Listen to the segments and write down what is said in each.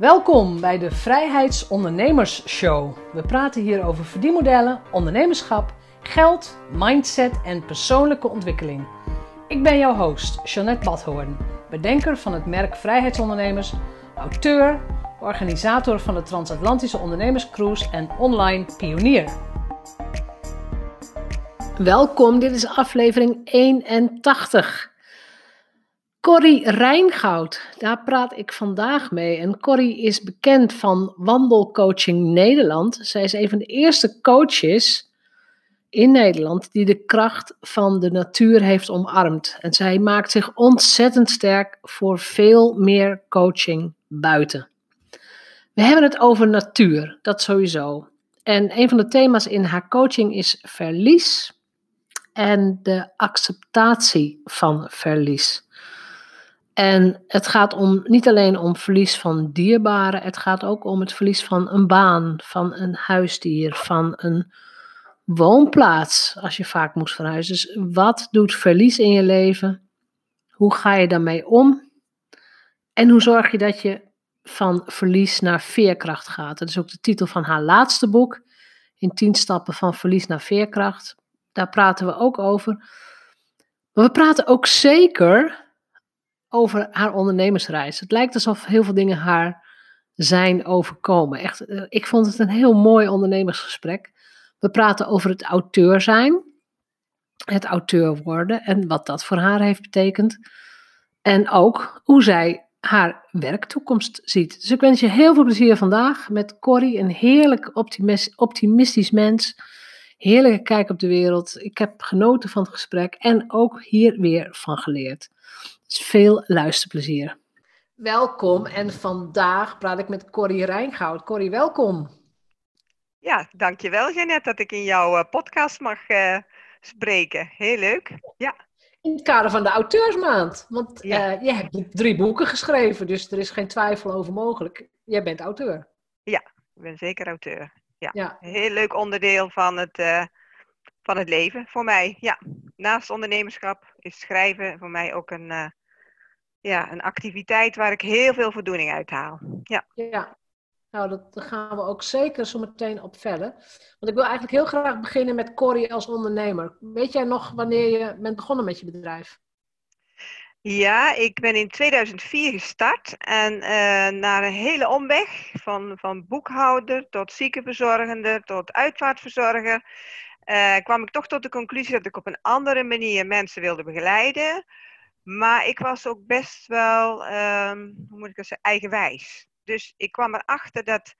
Welkom bij de Vrijheidsondernemers Show. We praten hier over verdienmodellen, ondernemerschap, geld, mindset en persoonlijke ontwikkeling. Ik ben jouw host, Jeanette Badhoorn, bedenker van het merk Vrijheidsondernemers, auteur, organisator van de Transatlantische Ondernemerscruise en online pionier. Welkom, dit is aflevering 81. Corrie Rijngoud, daar praat ik vandaag mee. En Corrie is bekend van Wandelcoaching Nederland. Zij is een van de eerste coaches in Nederland die de kracht van de natuur heeft omarmd. En zij maakt zich ontzettend sterk voor veel meer coaching buiten. We hebben het over natuur, dat sowieso. En een van de thema's in haar coaching is verlies en de acceptatie van verlies. En het gaat om, niet alleen om verlies van dierbaren, het gaat ook om het verlies van een baan, van een huisdier, van een woonplaats, als je vaak moest verhuizen. Dus wat doet verlies in je leven? Hoe ga je daarmee om? En hoe zorg je dat je van verlies naar veerkracht gaat? Dat is ook de titel van haar laatste boek, In 10 stappen van verlies naar veerkracht. Daar praten we ook over. Maar we praten ook zeker over haar ondernemersreis. Het lijkt alsof heel veel dingen haar zijn overkomen. Echt, eh, ik vond het een heel mooi ondernemersgesprek. We praten over het auteur zijn, het auteur worden en wat dat voor haar heeft betekend. En ook hoe zij haar werktoekomst ziet. Dus ik wens je heel veel plezier vandaag met Corrie, een heerlijk optimistisch mens. Heerlijke kijk op de wereld. Ik heb genoten van het gesprek en ook hier weer van geleerd. Dus veel luisterplezier. Welkom en vandaag praat ik met Corrie Rijngoud. Corrie, welkom. Ja, dankjewel Jeannette dat ik in jouw eh, podcast mag uh, spreken. Heel leuk. Ja. In het kader van de auteursmaand. Want ja. uh, je hebt drie boeken geschreven, dus er is geen twijfel over mogelijk. Jij bent auteur. Ja, ik ben zeker auteur. Ja. ja. Heel leuk onderdeel van het, van het leven voor mij. Ja. Naast ondernemerschap is schrijven voor mij ook een ja, een activiteit waar ik heel veel voldoening uit haal. Ja. ja. Nou, dat gaan we ook zeker zo meteen op verder. Want ik wil eigenlijk heel graag beginnen met Corrie als ondernemer. Weet jij nog wanneer je bent begonnen met je bedrijf? Ja, ik ben in 2004 gestart en uh, na een hele omweg van, van boekhouder tot ziekenverzorgender tot uitvaartverzorger uh, kwam ik toch tot de conclusie dat ik op een andere manier mensen wilde begeleiden. Maar ik was ook best wel, um, hoe moet ik dat zeggen, eigenwijs. Dus ik kwam erachter dat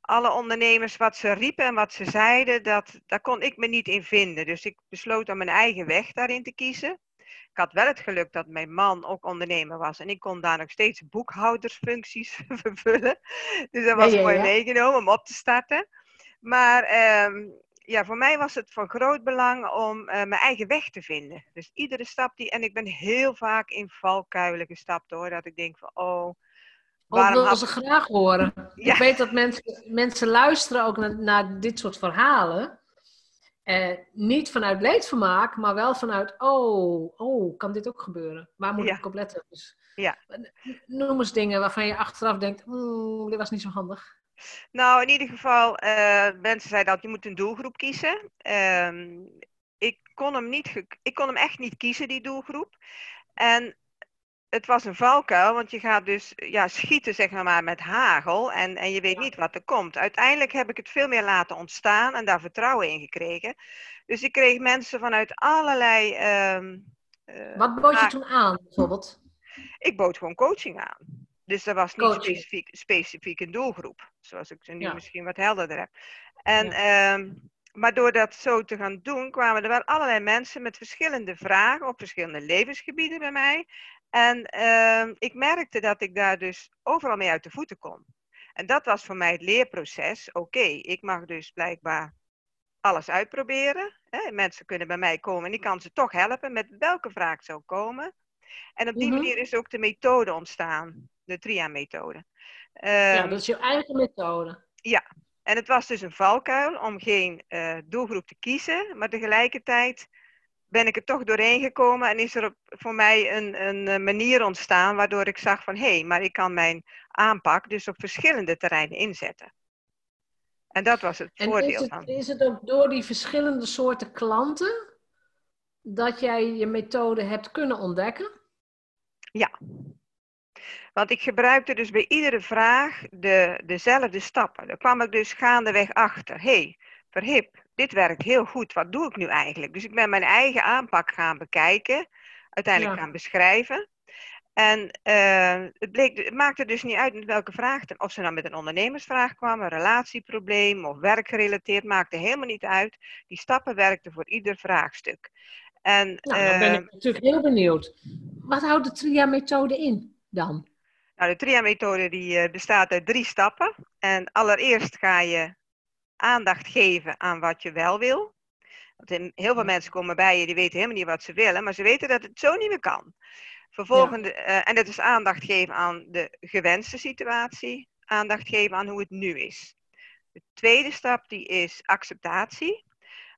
alle ondernemers wat ze riepen en wat ze zeiden, dat, daar kon ik me niet in vinden. Dus ik besloot om mijn eigen weg daarin te kiezen. Ik had wel het geluk dat mijn man ook ondernemer was en ik kon daar nog steeds boekhoudersfuncties vervullen. Dus dat was mooi meegenomen om op te starten. Maar um, ja, voor mij was het van groot belang om uh, mijn eigen weg te vinden. Dus iedere stap die. En ik ben heel vaak in valkuilen gestapt hoor. Dat ik denk van oh. Waarom wil ze graag horen. Ik weet dat mensen, mensen luisteren ook naar, naar dit soort verhalen. Eh, niet vanuit leedvermaak, maar wel vanuit, oh, oh, kan dit ook gebeuren? Waar moet ik op letten? Dus, ja. Noem eens dingen waarvan je achteraf denkt, mm, dit was niet zo handig. Nou, in ieder geval, uh, mensen zeiden dat je moet een doelgroep kiezen. Uh, ik, kon hem niet ik kon hem echt niet kiezen, die doelgroep. En het was een valkuil, want je gaat dus ja, schieten zeg maar, met hagel en, en je weet niet wat er komt. Uiteindelijk heb ik het veel meer laten ontstaan en daar vertrouwen in gekregen. Dus ik kreeg mensen vanuit allerlei... Uh, wat bood je toen aan, bijvoorbeeld? Ik bood gewoon coaching aan. Dus er was niet specifiek, specifiek een doelgroep, zoals ik ze nu misschien wat helderder heb. En, ehm, maar door dat zo te gaan doen, kwamen er wel allerlei mensen met verschillende vragen op verschillende levensgebieden bij mij. En ehm, ik merkte dat ik daar dus overal mee uit de voeten kon. En dat was voor mij het leerproces. Oké, ik mag dus blijkbaar alles uitproberen. Hè? Mensen kunnen bij mij komen en ik kan ze toch helpen met welke vraag zou komen. En op die mhm. manier is ook de methode ontstaan de TRIA-methode. ja, ehm, dat is je eigen methode. Ja, en het was dus een valkuil om geen uh, doelgroep te kiezen, maar tegelijkertijd ben ik er toch doorheen gekomen en is er voor mij een, een manier ontstaan waardoor ik zag van hé, hey, maar ik kan mijn aanpak, dus op verschillende terreinen inzetten. En dat was het en voordeel is het, van. Is het ook door die verschillende soorten klanten dat jij je methode hebt kunnen ontdekken? Ja. Want ik gebruikte dus bij iedere vraag de, dezelfde stappen. Daar kwam ik dus gaandeweg achter. Hé, hey, verhip, dit werkt heel goed. Wat doe ik nu eigenlijk? Dus ik ben mijn eigen aanpak gaan bekijken. Uiteindelijk Ja. gaan beschrijven. En eh, het, bleek, het maakte dus niet uit met welke vraag. Of ze nou met een ondernemersvraag kwamen, een relatieprobleem of werkgerelateerd, maakte helemaal niet uit. Die stappen werkten voor ieder vraagstuk. En, Nou, dan ben eh, ik natuurlijk heel benieuwd. Wat houdt de TRIA-methode in dan? Nou, de TRIA-methode die eh, bestaat uit drie stappen. En allereerst ga je aandacht geven aan wat je wel wil. Want heel veel mensen komen bij je, die weten helemaal niet wat ze willen, maar ze weten dat het zo niet meer kan. Vervolgens, eh, en dat is aandacht geven aan de gewenste situatie, aandacht geven aan hoe het nu is. De tweede stap die is acceptatie.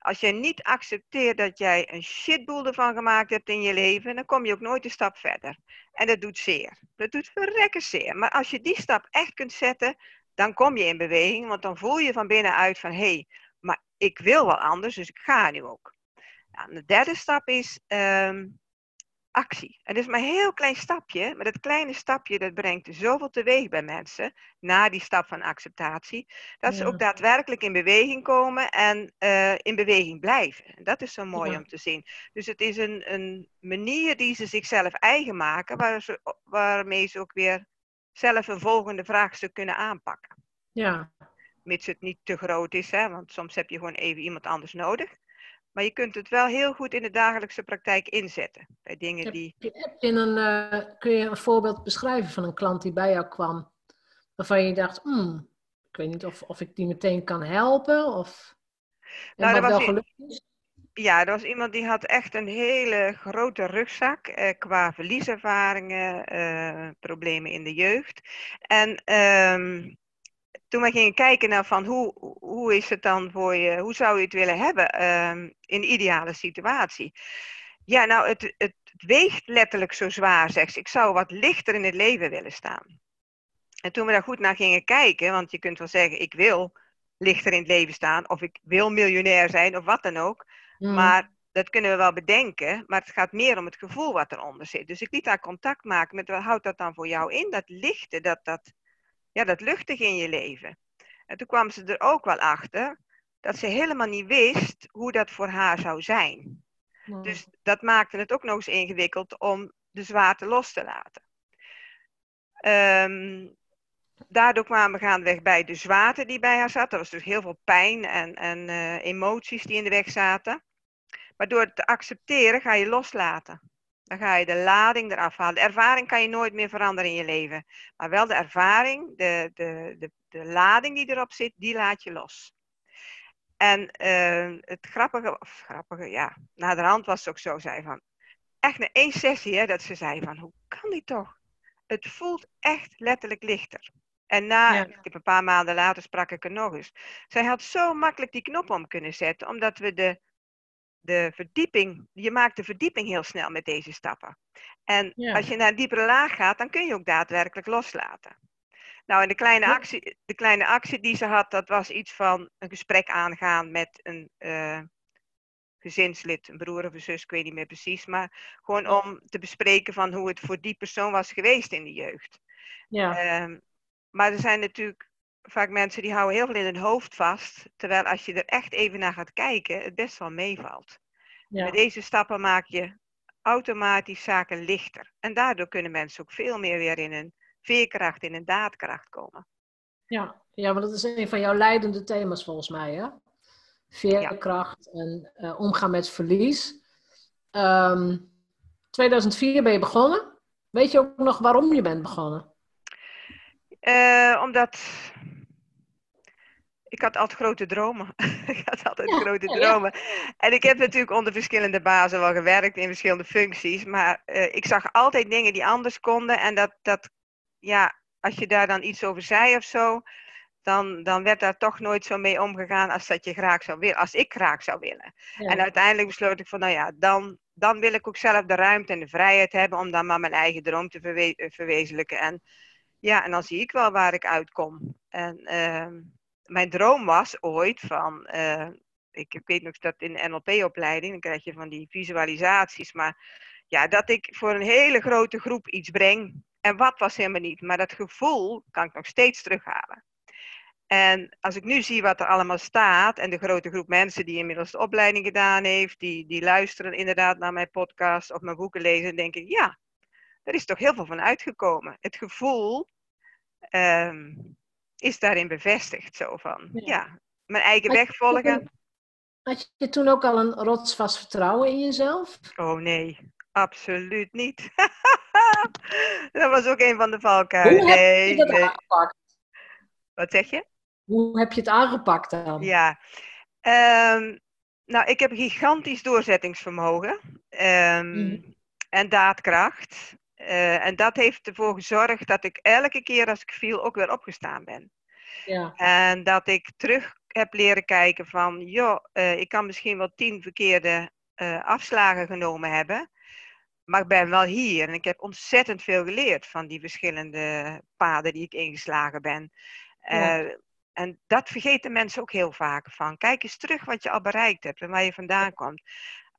Als jij niet accepteert dat jij een shitboel ervan gemaakt hebt in je leven, dan kom je ook nooit een stap verder. En dat doet zeer. Dat doet verrekken zeer. Maar als je die stap echt kunt zetten, dan kom je in beweging. Want dan voel je van binnenuit van, hé, hey, maar ik wil wel anders, dus ik ga nu ook. Nou, de derde stap is ehm, actie. En dat is maar een heel klein stapje, maar dat kleine stapje dat brengt zoveel teweeg bij mensen, na die stap van acceptatie, dat ze ook daadwerkelijk in beweging komen en eh, in beweging blijven. En dat is zo mooi Ja. om te zien. Dus het is een, een manier die ze zichzelf eigen maken, waar ze, waarmee ze ook weer zelf een volgende vraagstuk kunnen aanpakken. Ja, Mits het niet te groot is, hè, want soms heb je gewoon even iemand anders nodig. Maar je kunt het wel heel goed in de dagelijkse praktijk inzetten. Bij dingen Heb die. je- heb je een, eh, kun je een voorbeeld beschrijven van een klant die bij jou kwam, waarvan je dacht, hmm, ik weet niet of, of ik die meteen kan helpen, of Nou, er was wel gelukt is? Ja, er was iemand die had echt een hele grote rugzak eh, qua verlieservaringen, eh, problemen in de jeugd. En ehm, toen wij gingen kijken naar van hoe, hoe is het dan voor je, hoe zou je het willen hebben ehm, in de ideale situatie. Ja, nou, het, het, weegt letterlijk zo zwaar, zegt ze. Ik zou wat lichter in het leven willen staan. En toen we daar goed naar gingen kijken, want je kunt wel zeggen, ik wil lichter in het leven staan, of ik wil miljonair zijn, of wat dan ook. Hmm. Maar dat kunnen we wel bedenken, maar het gaat meer om het gevoel wat eronder zit. Dus ik liet haar contact maken met wat houdt dat dan voor jou in? Dat lichte, dat, dat, ja, dat luchtige in je leven. En toen kwam ze er ook wel achter dat ze helemaal niet wist hoe dat voor haar zou zijn. Dus dat maakte het ook nog eens ingewikkeld om de zwaarte los te laten. Ehm, daardoor kwamen we gaandeweg bij de zwaarte die bij haar zat. Er was dus heel veel pijn en, en eh, emoties die in de weg zaten. Maar door het te accepteren ga je loslaten. Dan ga je de lading eraf halen. De ervaring kan je nooit meer veranderen in je leven. Maar wel de ervaring, de, de, de, de lading die erop zit, die laat je los. En eh, het grappige, of grappige, ja, na de hand was het ook zo, zei van, echt na één sessie, hè, dat ze zei van, hoe kan die toch? Het voelt echt letterlijk lichter. En na, Ja. ik heb een paar maanden later sprak ik er nog eens. Zij had zo makkelijk die knop om kunnen zetten, omdat we de, de verdieping, je maakt de verdieping heel snel met deze stappen. En Ja. als je naar een diepere laag gaat, dan kun je ook daadwerkelijk loslaten. Nou, en de kleine, actie, de kleine actie die ze had, dat was iets van een gesprek aangaan met een eh, gezinslid, een broer of een zus, ik weet niet meer precies. Maar gewoon om te bespreken van hoe het voor die persoon was geweest in de jeugd. ja. Ehm, maar er zijn natuurlijk vaak mensen die houden heel veel in hun hoofd vast. Terwijl als je er echt even naar gaat kijken, het best wel meevalt. ja. Met deze stappen maak je automatisch zaken lichter. En daardoor kunnen mensen ook veel meer weer in een veerkracht, in een daadkracht komen. Ja, ja, want dat is een van jouw leidende thema's volgens mij, hè? Veerkracht en eh, omgaan met verlies. Ehm 2004 ben je begonnen. Weet je ook nog waarom je bent begonnen? Eh, omdat ik had altijd grote dromen. ik had altijd Ja, grote ja, ja. dromen. En ik heb natuurlijk onder verschillende bazen wel gewerkt in verschillende functies. Maar eh, ik zag altijd dingen die anders konden. En dat, dat, ja, als je daar dan iets over zei of zo, dan, dan werd daar toch nooit zo mee omgegaan als dat je graag zou willen, als ik graag zou willen. En uiteindelijk besloot ik van, nou ja, dan, dan wil ik ook zelf de ruimte en de vrijheid hebben om dan maar mijn eigen droom te verwe- verwezenlijken. En ja, en dan zie ik wel waar ik uitkom. En ehm, mijn droom was ooit van, eh, ik, weet nog dat in de NLP-opleiding, dan krijg je van die visualisaties, maar ja, dat ik voor een hele grote groep iets breng. En wat was helemaal niet, maar dat gevoel kan ik nog steeds terughalen. En als ik nu zie wat er allemaal staat en de grote groep mensen die inmiddels de opleiding gedaan heeft, die, die luisteren inderdaad naar mijn podcast of mijn boeken lezen, denk ik, ja, er is toch heel veel van uitgekomen. Het gevoel ehm, is daarin bevestigd. Zo van, ja, mijn eigen weg volgen. Had je toen ook al een rotsvast vertrouwen in jezelf? Oh nee, absoluut niet. dat was ook een van de valkuilen. Hoe heb je dat nee. aangepakt? Wat zeg je? Hoe heb je het aangepakt dan? Ja, um, nou, ik heb gigantisch doorzettingsvermogen um, en daadkracht. Uh, en dat heeft ervoor gezorgd dat ik elke keer als ik viel ook weer opgestaan ben. Ja. En dat ik terug heb leren kijken van, joh, uh, ik kan misschien wel tien verkeerde uh, afslagen genomen hebben, maar ik ben wel hier. En ik heb ontzettend veel geleerd van die verschillende paden die ik ingeslagen ben. Ja. En dat vergeten mensen ook heel vaak van. Kijk eens terug wat je al bereikt hebt en waar je vandaan komt.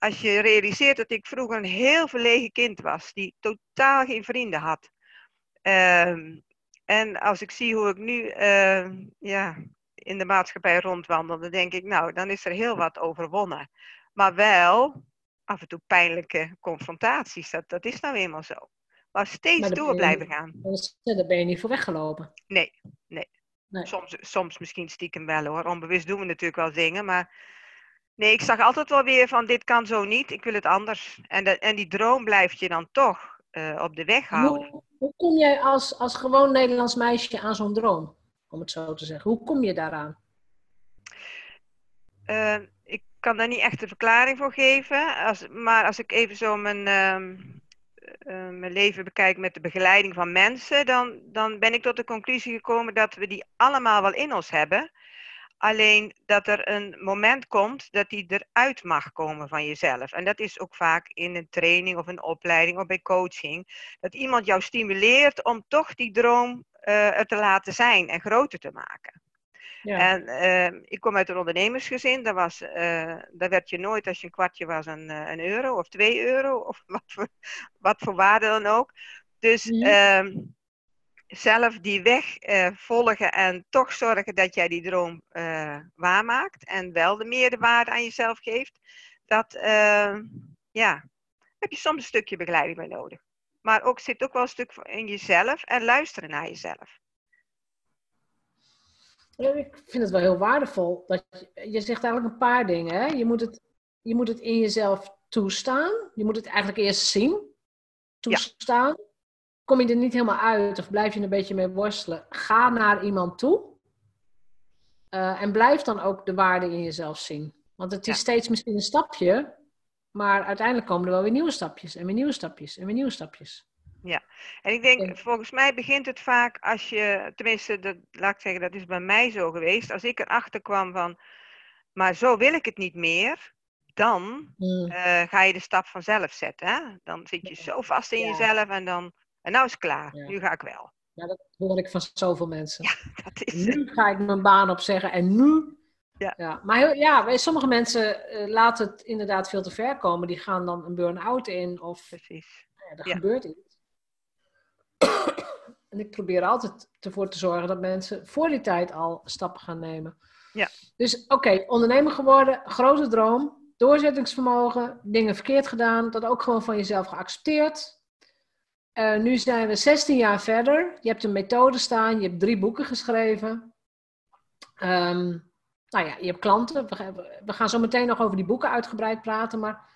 Als je realiseert dat ik vroeger een heel verlegen kind was, die totaal geen vrienden had. Uh, en als ik zie hoe ik nu uh, ja, in de maatschappij rondwandel, dan denk ik, nou, dan is er heel wat overwonnen. Maar wel af en toe pijnlijke confrontaties. Dat, dat is nou eenmaal zo. Maar steeds maar door blijven gaan. Daar ben je niet voor weggelopen. Nee, nee. Soms, soms misschien stiekem wel hoor. Onbewust doen we natuurlijk wel dingen. Maar nee, ik zag altijd wel weer van dit kan zo niet. Ik wil het anders. En, de, en die droom blijft je dan toch uh, op de weg houden. Hoe, hoe, kom jij als, als gewoon Nederlands meisje aan zo'n droom? Om het zo te zeggen. Hoe kom je daaraan? Uh, ik kan daar niet echt een verklaring voor geven. Als, maar als ik even zo mijn... Uh, uh, mijn leven bekijk met de begeleiding van mensen, dan, dan ben ik tot de conclusie gekomen dat we die allemaal wel in ons hebben. Alleen dat er een moment komt dat die eruit mag komen van jezelf. En dat is ook vaak in een training of een opleiding of bij coaching. Dat iemand jou stimuleert om toch die droom uh, er te laten zijn en groter te maken. Ja. En uh, ik kom uit een ondernemersgezin. Daar, was, uh, daar werd je nooit, als je een kwartje was, een, uh, een euro of twee euro. Of wat voor, wat voor waarde dan ook. Dus mm. Zelf die weg eh, volgen en toch zorgen dat jij die droom waarmaakt. En wel de meerwaarde aan jezelf geeft. Dat, ehm, ja, heb je soms een stukje begeleiding bij nodig. Maar ook zit ook wel een stuk in jezelf en luisteren naar jezelf. Ik vind het wel heel waardevol. Dat je, je zegt eigenlijk een paar dingen. Hè? Je, moet het, je moet het in jezelf toestaan. Je moet het eigenlijk eerst zien. Toestaan. Kom je er niet helemaal uit of blijf je een beetje mee worstelen? Ga naar iemand toe. Uh, en blijf dan ook de waarde in jezelf zien. Want het is steeds misschien een stapje. Maar uiteindelijk komen er wel weer nieuwe stapjes. En weer nieuwe stapjes. En weer nieuwe stapjes. Ja, en ik denk, volgens mij begint het vaak als je, tenminste, dat, laat ik zeggen, dat is bij mij zo geweest. Als ik erachter kwam van, maar zo wil ik het niet meer, dan mm. uh, ga je de stap vanzelf zetten. Hè? Dan zit je zo vast in ja. jezelf en dan, en nou is het klaar, ja. nu ga ik wel. Ja, dat hoor ik van zoveel mensen. Ja, dat is nu ga ik mijn baan opzeggen en nu ja. ja. Maar heel, ja, sommige mensen uh, laten het inderdaad veel te ver komen. Die gaan dan een burn-out in of Precies. Ja, er gebeurt iets. En ik probeer altijd ervoor te zorgen dat mensen voor die tijd al stappen gaan nemen. Ja. Dus oké, ondernemer geworden, grote droom, doorzettingsvermogen, dingen verkeerd gedaan, dat ook gewoon van jezelf geaccepteerd. Uh, nu zijn we 16 jaar verder. Je hebt een methode staan, je hebt drie boeken geschreven. Um, nou ja, je hebt klanten. We, gaan zo meteen nog over die boeken uitgebreid praten. Maar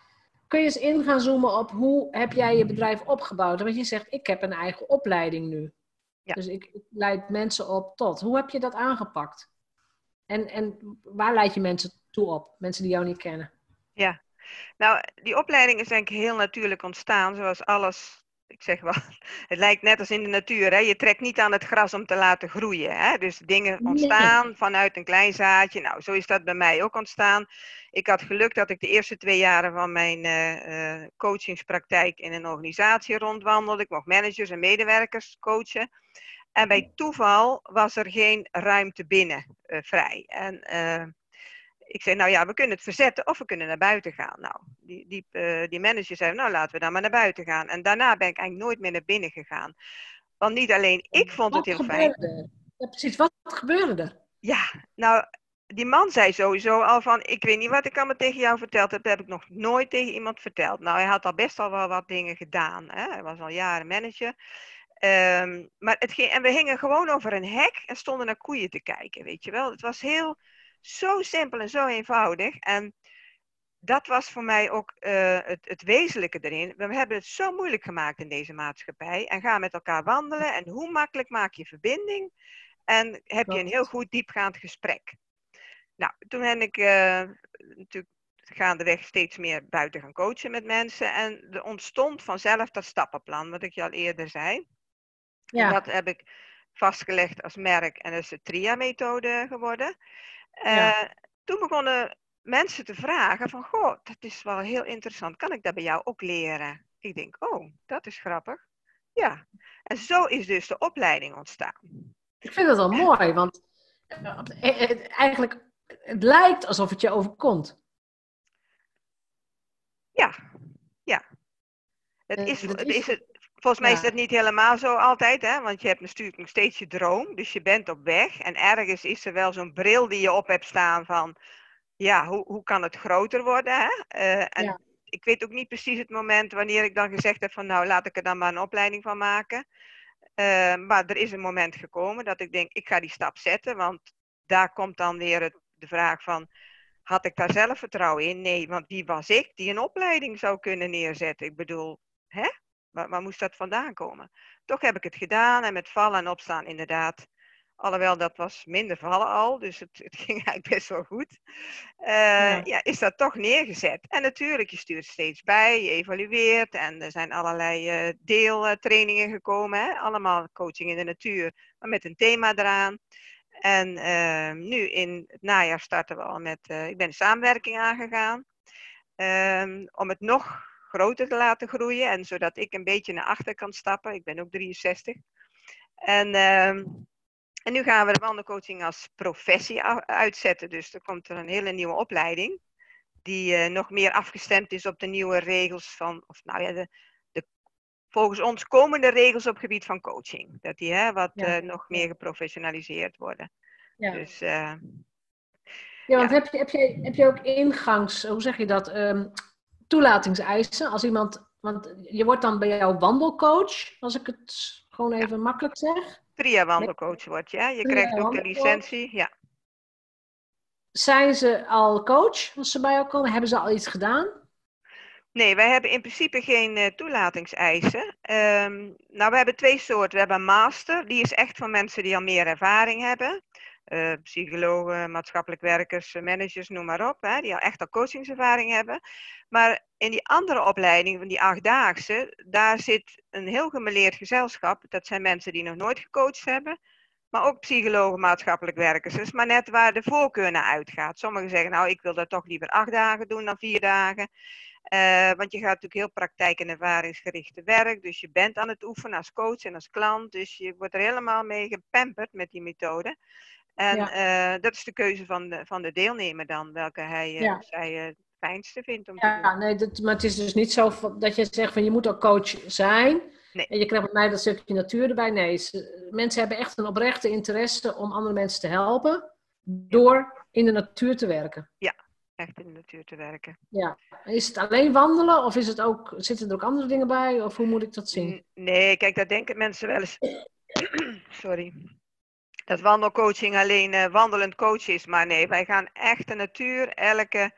kun je eens in gaan zoomen op hoe heb jij je bedrijf opgebouwd? Want je zegt, ik heb een eigen opleiding nu. Ja. Dus ik, ik leid mensen op tot. Hoe heb je dat aangepakt? En, en waar leid je mensen toe op? Mensen die jou niet kennen. Ja, nou, die opleiding is denk ik heel natuurlijk ontstaan, zoals alles. Ik zeg wel, het lijkt net als in de natuur. Hè? Je trekt niet aan het gras om te laten groeien. Hè? Dus dingen ontstaan nee. vanuit een klein zaadje. Nou, zo is dat bij mij ook ontstaan. Ik had geluk dat ik de eerste twee jaren van mijn uh, uh, coachingspraktijk in een organisatie rondwandelde. Ik mocht managers en medewerkers coachen. En bij toeval was er geen ruimte binnen uh, vrij. En ik zei, nou ja, we kunnen het verzetten of we kunnen naar buiten gaan. Nou, die, die, uh, die manager zei, nou laten we dan maar naar buiten gaan. En daarna ben ik eigenlijk nooit meer naar binnen gegaan. Want niet alleen ik vond wat het heel gebeurde? fijn. Ja, precies. Wat gebeurde er? Ja, nou, die man zei sowieso al van, ik weet niet wat ik allemaal tegen jou verteld heb, dat heb ik nog nooit tegen iemand verteld. Nou, hij had al best al wel wat dingen gedaan. Hè? Hij was al jaren manager. Um, maar het ging, en we hingen gewoon over een hek en stonden naar koeien te kijken, weet je wel. Het was heel, zo simpel en zo eenvoudig. En dat was voor mij ook uh, het, het wezenlijke erin. We hebben het zo moeilijk gemaakt in deze maatschappij. En gaan met elkaar wandelen. En hoe makkelijk maak je verbinding? En heb je een heel goed diepgaand gesprek. Nou, toen ben ik uh, natuurlijk gaandeweg steeds meer buiten gaan coachen met mensen. En er ontstond vanzelf dat stappenplan, wat ik je al eerder zei. Ja. En dat heb ik vastgelegd als merk en dat is de TRIA-methode geworden. Ja. Uh, toen begonnen mensen te vragen van, goh, dat is wel heel interessant. Kan ik dat bij jou ook leren? Ik denk, oh, dat is grappig. Ja, en zo is dus de opleiding ontstaan. Ik vind dat wel mooi, want eh, eigenlijk, het lijkt alsof het je overkomt. Ja, ja. Het is, het is, het, volgens mij is dat niet helemaal zo altijd, hè? want je hebt natuurlijk nog steeds je droom, dus je bent op weg. En ergens is er wel zo'n bril die je op hebt staan van, ja, hoe, hoe kan het groter worden? Hè? Uh, en ja. ik weet ook niet precies het moment wanneer ik dan gezegd heb van, nou laat ik er dan maar een opleiding van maken. Uh, maar er is een moment gekomen dat ik denk, ik ga die stap zetten, want daar komt dan weer het, de vraag van, had ik daar zelf vertrouwen in? Nee, want wie was ik die een opleiding zou kunnen neerzetten? Ik bedoel, hè? Waar, waar, moest dat vandaan komen? Toch heb ik het gedaan en met vallen en opstaan inderdaad. Alhoewel dat was minder vallen al, dus het, het ging eigenlijk best wel goed. Uh, ja. ja. is dat toch neergezet. En natuurlijk, je stuurt steeds bij, je evalueert en er zijn allerlei uh, deeltrainingen gekomen. Hè? Allemaal coaching in de natuur, maar met een thema eraan. En uh, nu in het najaar starten we al met, ik ben samenwerking aangegaan. Um, om het nog groter te laten groeien en zodat ik een beetje naar achter kan stappen. Ik ben ook 63. En, um, en nu gaan we de wandelcoaching als professie uitzetten. Dus er komt er een hele nieuwe opleiding. Die uh, nog meer afgestemd is op de nieuwe regels van, of nou ja, de, de volgens ons komende regels op het gebied van coaching. Dat die hè, wat ja. uh, nog meer geprofessionaliseerd worden. Ja. Dus, uh, ja, want ja. Heb, je, heb, je, heb je ook ingangs, hoe zeg je dat, um, toelatingseisen? Als iemand, want je wordt dan bij jou wandelcoach, als ik het gewoon even makkelijk zeg. Tria wandelcoach wordt je, je krijgt ook de licentie, ja. Zijn ze al coach als ze bij jou komen? Hebben ze al iets gedaan? Nee, wij hebben in principe geen uh, toelatingseisen. Um, nou, we hebben twee soorten. We hebben een master, die is echt voor mensen die al meer ervaring hebben. Uh, psychologen, maatschappelijk werkers, managers, noem maar op, hè, die al echt al coachingservaring hebben. Maar in die andere opleiding, van die achtdaagse, daar zit een heel gemeleerd gezelschap. Dat zijn mensen die nog nooit gecoacht hebben, maar ook psychologen, maatschappelijk werkers. Dus maar net waar de voorkeur naar uitgaat. Sommigen zeggen, nou, ik wil dat toch liever acht dagen doen dan vier dagen. Uh, want je gaat natuurlijk heel praktijk- en ervaringsgericht te werk. Dus je bent aan het oefenen als coach en als klant. Dus je wordt er helemaal mee gepamperd met die methode. En ja. uh, dat is de keuze van de, van de deelnemer dan, welke hij uh, ja. zij het fijnste vindt om ja, te doen. Nee, dat, maar het is dus niet zo dat je zegt van je moet ook coach zijn. Nee. En je krijgt met mij dat stukje natuur erbij. Nee, ze, mensen hebben echt een oprechte interesse om andere mensen te helpen. Door in de natuur te werken. Ja, echt in de natuur te werken. Ja. Is het alleen wandelen of is het ook, zitten er ook andere dingen bij? Of hoe moet ik dat zien? Nee, kijk, daar denken mensen wel eens... Sorry dat wandelcoaching alleen uh, wandelend coach is. Maar nee, wij gaan echt de natuur, elke,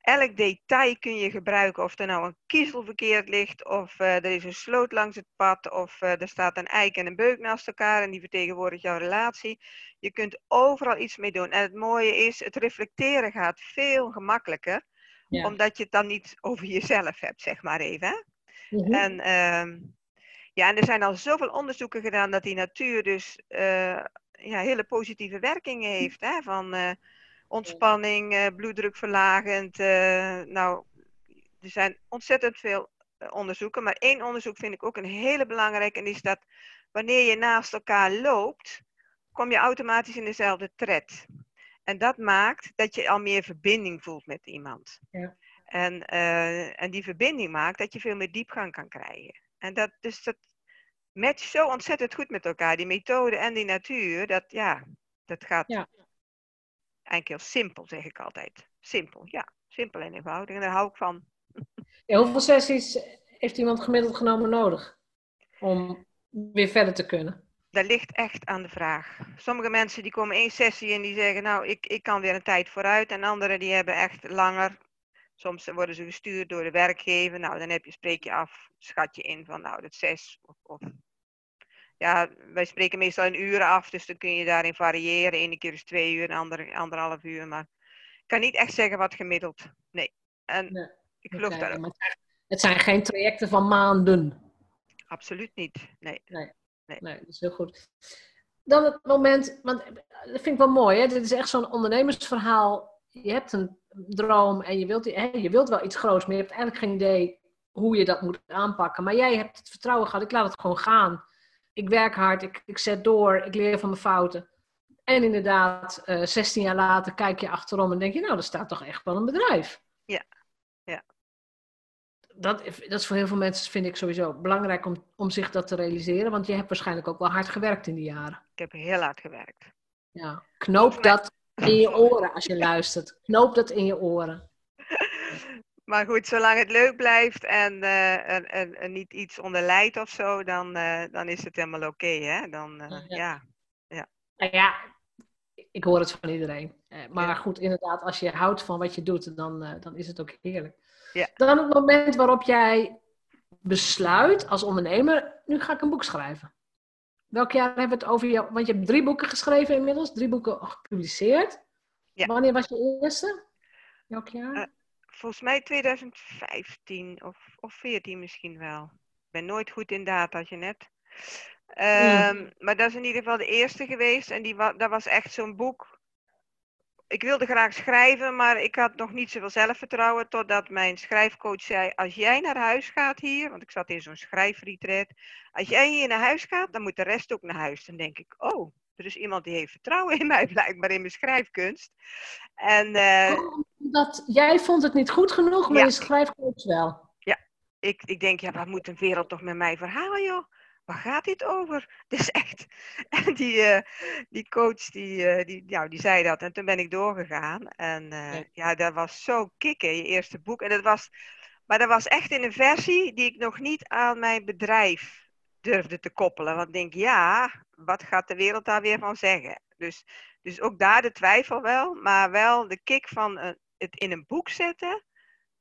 elk detail kun je gebruiken. Of er nou een kiezel verkeerd ligt, of uh, er is een sloot langs het pad, of uh, er staat een eik en een beuk naast elkaar en die vertegenwoordigt jouw relatie. Je kunt overal iets mee doen. En het mooie is, het reflecteren gaat veel gemakkelijker, ja. omdat je het dan niet over jezelf hebt, zeg maar even. Hè? Mm -hmm. En... ja, en er zijn al zoveel onderzoeken gedaan dat die natuur dus uh, ja, hele positieve werkingen heeft. Hè? Van uh, ontspanning, uh, bloeddrukverlagend. Uh, nou, er zijn ontzettend veel onderzoeken. Maar één onderzoek vind ik ook een hele belangrijke. En is dat wanneer je naast elkaar loopt, kom je automatisch in dezelfde tred. En dat maakt dat je al meer verbinding voelt met iemand. Ja. En, uh, en die verbinding maakt dat je veel meer diepgang kan krijgen. En dat, dus dat matcht zo ontzettend goed met elkaar. Die methode en die natuur, dat, ja, dat gaat ja. eigenlijk heel simpel, zeg ik altijd. Simpel, ja. Simpel en eenvoudig. En daar hou ik van. Ja, hoeveel sessies heeft iemand gemiddeld genomen nodig om weer verder te kunnen? Dat ligt echt aan de vraag. Sommige mensen die komen één sessie en die zeggen, nou, ik, ik kan weer een tijd vooruit. En anderen die hebben echt langer. Soms worden ze gestuurd door de werkgever. Nou, dan heb je, spreek je af, schat je in van, nou, dat zes. Of, of ja, wij spreken meestal in uren af, dus dan kun je daarin variëren. Ene keer is twee uur, de andere anderhalf uur. Maar ik kan niet echt zeggen wat gemiddeld. Nee. En ik geloof daar Het zijn geen trajecten van maanden. Absoluut niet. Nee. Nee, nee. nee dat is heel goed. Dan het moment, want dat vind ik wel mooi, hè? dit is echt zo'n ondernemersverhaal. Je hebt een droom en je wilt, hè, je wilt wel iets groots, maar je hebt eigenlijk geen idee hoe je dat moet aanpakken. Maar jij hebt het vertrouwen gehad, ik laat het gewoon gaan. Ik werk hard, ik, ik zet door, ik leer van mijn fouten. En inderdaad, uh, eh, 16 jaar later kijk je achterom en denk je, nou, er staat toch echt wel een bedrijf. Ja, ja. Dat, dat is voor heel veel mensen, vind ik sowieso belangrijk om, om zich dat te realiseren. Want je hebt waarschijnlijk ook wel hard gewerkt in die jaren. Ik heb heel hard gewerkt. Ja, knoop dat in je oren als je luistert. Knoop dat in je oren. Maar goed, zolang het leuk blijft en, uh, en, en, niet iets onderlijdt of zo, dan, uh, dan is het helemaal oké, hè? Dan, uh, ja. ja. ja. Nou ja, ik hoor het van iedereen. maar goed, inderdaad, als je houdt van wat je doet, dan, dan is het ook heerlijk. Ja. Dan het moment waarop jij besluit als ondernemer, nu ga ik een boek schrijven. Welk jaar hebben we het over jou? Want je hebt drie boeken geschreven inmiddels, drie boeken gepubliceerd. Ja. Wanneer was je eerste? Welk jaar? Volgens mij 2015 of, of 14 misschien wel. Ik ben nooit goed in data, je net. Um, Maar dat is in ieder geval de eerste geweest. En die, dat was echt zo'n boek. Ik wilde graag schrijven, maar ik had nog niet zoveel zelfvertrouwen. Totdat mijn schrijfcoach zei: Als jij naar huis gaat hier, want ik zat in zo'n schrijfretreat. Als jij hier naar huis gaat, dan moet de rest ook naar huis. Dan denk ik: Oh, er is iemand die heeft vertrouwen in mij, blijkbaar in mijn schrijfkunst. En, uh, dat, jij vond het niet goed genoeg, maar je schrijfcoach wel. Ja, ik, ik denk, ja, wat moet een wereld toch met mij verhalen, joh? Waar gaat dit over? Het is echt. En die, uh, die coach, die, uh, die, nou, die zei dat. En toen ben ik doorgegaan. En ja. ja, dat was zo kicken, je eerste boek. En dat was, maar dat was echt in een versie die ik nog niet aan mijn bedrijf durfde te koppelen. Want ik denk, ja, wat gaat de wereld daar weer van zeggen? Dus, dus ook daar de twijfel wel, maar wel de kick van uh, het in een boek zetten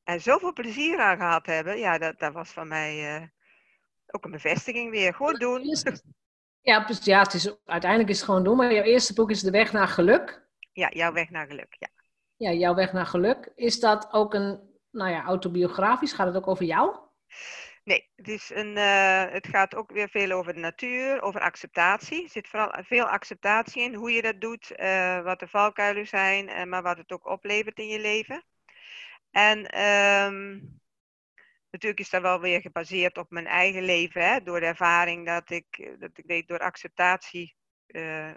en zoveel plezier aan gehad hebben. Ja, dat, dat was van mij uh, ook een bevestiging weer. Gewoon doen. Ja, ja het is, uiteindelijk is het gewoon doen. Maar jouw eerste boek is De Weg naar Geluk. Ja, Jouw Weg naar Geluk, ja. Ja, Jouw Weg naar Geluk. Is dat ook een, nou ja, autobiografisch? Gaat het ook over jou? Nee, het, is een, uh, het gaat ook weer veel over de natuur, over acceptatie. Er zit vooral veel acceptatie in, hoe je dat doet, uh, wat de valkuilen zijn, uh, maar wat het ook oplevert in je leven. En um, natuurlijk is dat wel weer gebaseerd op mijn eigen leven, hè, door de ervaring dat ik, dat ik weet, door acceptatie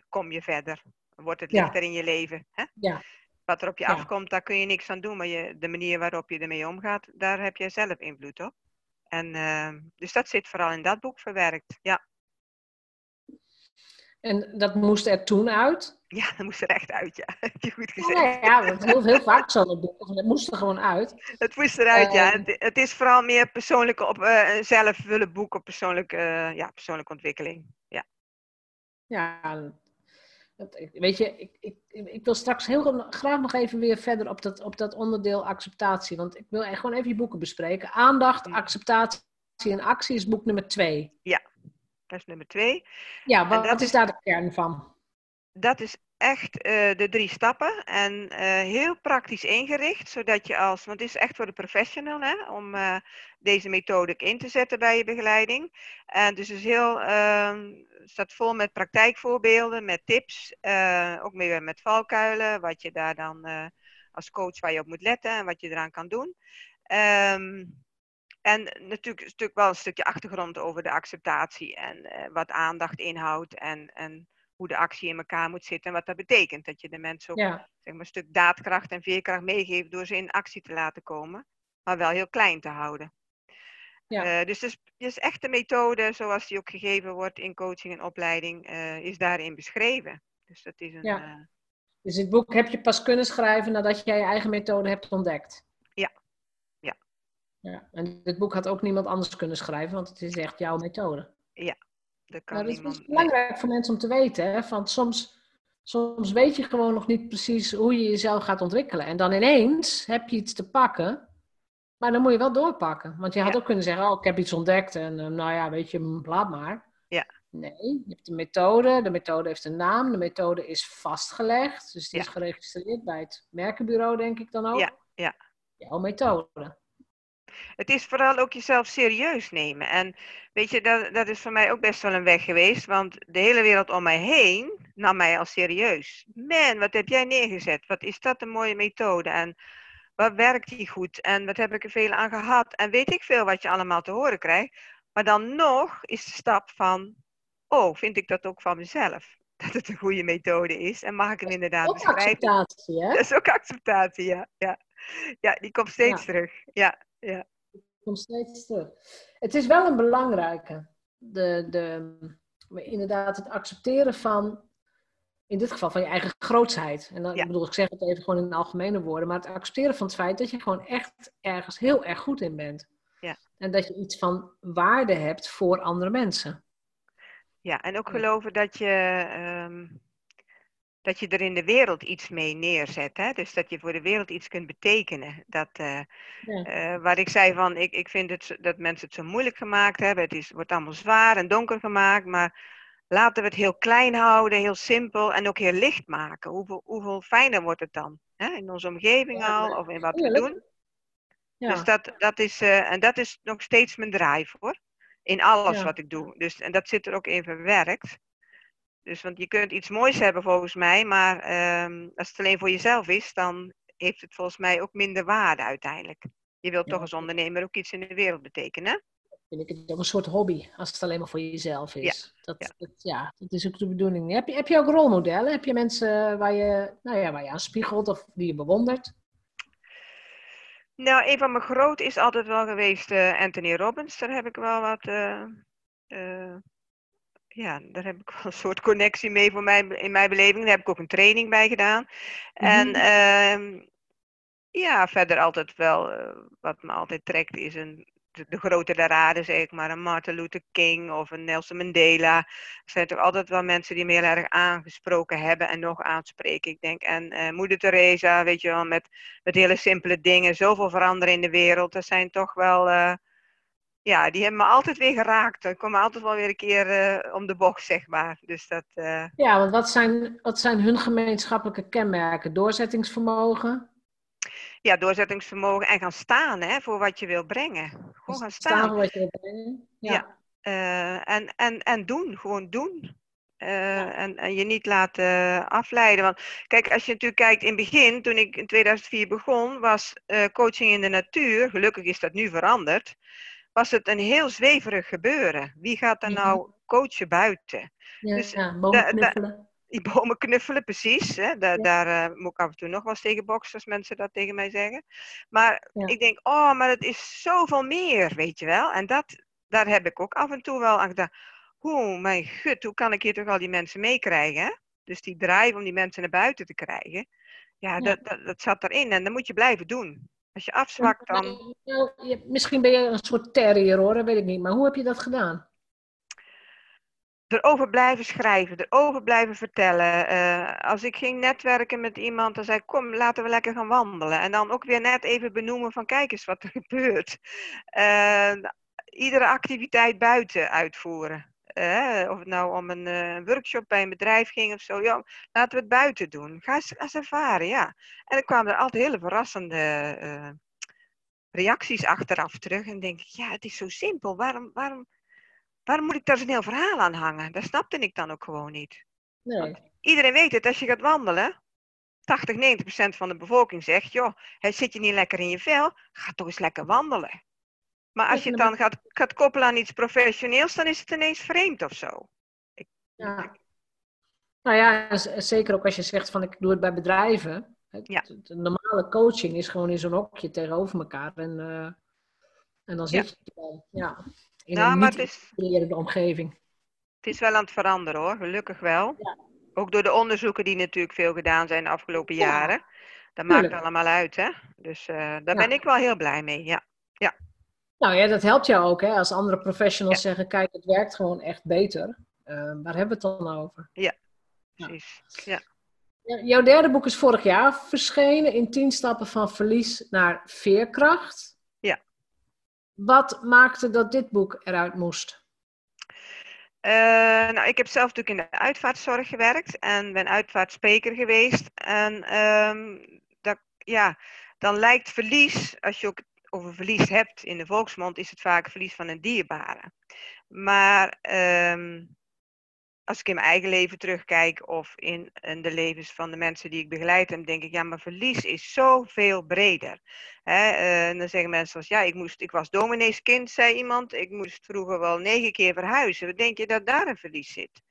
kom je verder. Wordt het lichter ja. in je leven. Hè? Ja. Wat er op je ja. afkomt, daar kun je niks aan doen, maar je, de manier waarop je ermee omgaat, daar heb jij zelf invloed op. En, uh, dus dat zit vooral in dat boek verwerkt, ja. En dat moest er toen uit? Ja, dat moest er echt uit, ja. Heb je goed gezegd. Ja, ja dat heel, heel vaak zo'n boek. Het moest er gewoon uit. Het moest eruit, uh, ja. Ehm. Het, het, is vooral meer persoonlijke op, uh, zelf willen boek op persoonlijke, ja, persoonlijke ontwikkeling. Ja. Ja, weet je, ik, ik, ik wil straks heel graag nog even weer verder op dat, op dat onderdeel acceptatie. Want ik wil gewoon even je boeken bespreken. Aandacht, acceptatie en actie is boek nummer twee. Ja, dat is nummer twee. Ja, wat, wat is daar de kern van? Dat is echt uh, de drie stappen en uh, heel praktisch ingericht, zodat je als, want het is echt voor de professional, hè, om uh, deze methode in te zetten bij je begeleiding. En dus is heel, ehm, staat vol met praktijkvoorbeelden, met tips, ook meer met valkuilen, wat je daar dan als coach waar je op moet letten en wat je eraan kan doen. Um, En natuurlijk, wel een stukje achtergrond over de acceptatie en eh, wat aandacht inhoudt en, en hoe de actie in elkaar moet zitten en wat dat betekent. Dat je de mensen ook Ja, zeg maar, een stuk daadkracht en veerkracht meegeeft door ze in actie te laten komen, maar wel heel klein te houden. Ja. Eh, dus, dus, dus echt de methode zoals die ook gegeven wordt in coaching en opleiding eh, is daarin beschreven. Dus dat is een. Ja. eh, dus het boek heb je pas kunnen schrijven nadat jij je eigen methode hebt ontdekt. Ja. Ja. ja. En dit boek had ook niemand anders kunnen schrijven, want het is echt jouw methode. Dat kan Nou, dat is niemand. belangrijk voor mensen om te weten. Hè? Want soms, soms weet je gewoon nog niet precies hoe je jezelf gaat ontwikkelen. En dan ineens heb je iets te pakken. Maar dan moet je wel doorpakken. Want je had Ja. ook kunnen zeggen, oh, ik heb iets ontdekt. En eh, nou ja, weet je, laat maar. Ja. Nee, je hebt een methode. De methode heeft een naam. De methode is vastgelegd. Dus die Ja. is geregistreerd bij het merkenbureau, denk ik dan ook. Ja, ja. Jouw methode. Het is vooral ook jezelf serieus nemen. En weet je, dat, dat is voor mij ook best wel een weg geweest. Want de hele wereld om mij heen nam mij al serieus. Man, wat heb jij neergezet? Wat is dat een mooie methode? En wat werkt die goed? En wat heb ik er veel aan gehad? En weet ik veel wat je allemaal te horen krijgt. Maar dan nog is de stap van, oh, vind ik dat ook van mezelf? Dat het een goede methode is. En mag ik hem inderdaad Ook beschrijven? acceptatie, hè? Dat is ook acceptatie, ja. Ja, ja die komt steeds Ja. terug. Ja, ja. komt steeds terug. Het is wel een belangrijke. De, de, inderdaad, het accepteren van, in dit geval, van je eigen grootsheid. En dan, Ja. ik bedoel, ik zeg het even gewoon in algemene woorden, maar het accepteren van het feit dat je gewoon echt ergens heel erg goed in bent. Ja. En dat je iets van waarde hebt voor andere mensen. Ja, en ook geloven dat je, ehm, dat je er in de wereld iets mee neerzet. Hè? Dus dat je voor de wereld iets kunt betekenen. Dat, eh, Ja. eh, waar ik zei van, ik, ik vind het, dat mensen het zo moeilijk gemaakt hebben. Het is, wordt allemaal zwaar en donker gemaakt. Maar laten we het heel klein houden, heel simpel en ook heel licht maken. Hoeveel, hoeveel fijner wordt het dan? Hè? In onze omgeving Ja, al of in wat we doen. Ja. Dus dat, dat is, eh, en dat is nog steeds mijn drive hoor. In alles wat ik doe. Dus, en dat zit er ook in verwerkt. Dus want je kunt iets moois hebben volgens mij, maar ehm, als het alleen voor jezelf is, dan heeft het volgens mij ook minder waarde uiteindelijk. Je wilt Ja. toch als ondernemer ook iets in de wereld betekenen. vind ik het ook een soort hobby, als het alleen maar voor jezelf is. Dat, ja. Dat, ja, dat is ook de bedoeling. Heb je, heb je ook rolmodellen? Heb je mensen waar je, nou ja, waar je aan spiegelt of die je bewondert? Nou, een van mijn groot is altijd wel geweest eh, Anthony Robbins. Daar heb ik wel wat. eh, ja, daar heb ik wel een soort connectie mee voor mij, in mijn beleving. Daar heb ik ook een training bij gedaan. En Mhm. ehm, ja, verder altijd wel. eh, wat me altijd trekt is een, de, de grote raden, zeg ik maar. Een Martin Luther King of een Nelson Mandela. Er zijn toch altijd wel mensen die me heel erg aangesproken hebben en nog aanspreken. Ik denk, en eh, Moeder Teresa, weet je wel, met, met hele simpele dingen. Zoveel veranderen in de wereld. Dat zijn toch wel. Ja, die hebben me altijd weer geraakt. Ik kom altijd wel weer een keer eh, om de bocht, zeg maar. Dus dat. eh, Ja, want wat zijn, wat zijn hun gemeenschappelijke kenmerken? Doorzettingsvermogen? ja, doorzettingsvermogen en gaan staan hè, voor wat je wil brengen. Gewoon gaan Staan staan. voor wat je wil brengen? Ja. Ja. Eh, en, en, en doen, gewoon doen. Ja. en, en je niet laten afleiden. Want kijk, als je natuurlijk kijkt in het begin, toen ik in 2004 begon, was coaching in de natuur, gelukkig is dat nu veranderd, was het een heel zweverig gebeuren. Wie gaat er nou coachen buiten? Ja, Dus ja, bomen knuffelen. Die bomen knuffelen, precies. Hè? Daar, Ja. daar eh, moet ik af en toe nog wel eens tegen boksen als mensen dat tegen mij zeggen. Maar Ja. ik denk, oh, maar het is zoveel meer, weet je wel. En dat, daar heb ik ook af en toe wel aan gedacht. Hoe, mijn gut, hoe kan ik hier toch al die mensen meekrijgen? Dus die drive om die mensen naar buiten te krijgen. Ja, Ja. Dat, dat, dat zat erin en dat moet je blijven doen. Als je afzwakt, dan... Je- misschien ben je een soort terrier hoor, dat weet ik niet. Maar hoe heb je dat gedaan? erover blijven schrijven, erover blijven vertellen. Eh, als ik ging netwerken met iemand, dan zei ik, kom, laten we lekker gaan wandelen. En dan ook weer net even benoemen van, kijk eens wat er gebeurt. Eh, iedere activiteit buiten uitvoeren. Eh, of het nou om een eh, workshop bij een bedrijf ging of zo. Ja, laten we het buiten doen. Ga eens, ervaren, ja. En dan kwamen er altijd hele verrassende eh, reacties achteraf terug. En denk ik, ja, het is zo simpel. Waarom, waarom, waarom moet ik daar zo'n heel verhaal aan hangen? Dat snapte ik dan ook gewoon niet. Nee. Iedereen weet het, als je gaat wandelen, 80, 90 procent van de bevolking zegt, joh, zit je niet lekker in je vel? Ga toch eens lekker wandelen. Maar als je het dan gaat, gaat koppelen aan iets professioneels, dan is het ineens vreemd of zo. Ja. Nou ja, zeker ook als je zegt van ik doe het bij bedrijven. Ja. De normale coaching is gewoon in zo'n hokje tegenover elkaar. En, uh, en dan zit je dan ja, in nou, een niet is... omgeving. Het is wel aan het veranderen hoor, gelukkig wel. Ja. Ook door de onderzoeken die natuurlijk veel gedaan zijn de afgelopen jaren. Dat maakt allemaal uit, hè? Dus uh, daar ben ik wel heel blij mee, ja. ja. Nou ja, dat helpt jou ook, hè? Als andere professionals zeggen, kijk, het werkt gewoon echt beter. Uh, waar hebben we het dan over? Ja, precies. Ja. Jouw derde boek is vorig jaar verschenen in 10 stappen van verlies naar veerkracht. Ja. Wat maakte dat dit boek eruit moest? Uh, nou, ik heb zelf natuurlijk in de uitvaartzorg gewerkt en ben uitvaartspreker geweest. En um, dat, ja, dan lijkt verlies, als je ook over verlies hebt in de volksmond, is het vaak verlies van een dierbare. Maar um, als ik in mijn eigen leven terugkijk of in, in, de levens van de mensen die ik begeleid heb, denk ik, ja, maar verlies is zoveel breder. Hè? En dan zeggen mensen als, ja, ik, moest, ik was domineeskind, zei iemand, ik moest vroeger wel negen keer verhuizen. Denk je dat daar een verlies zit?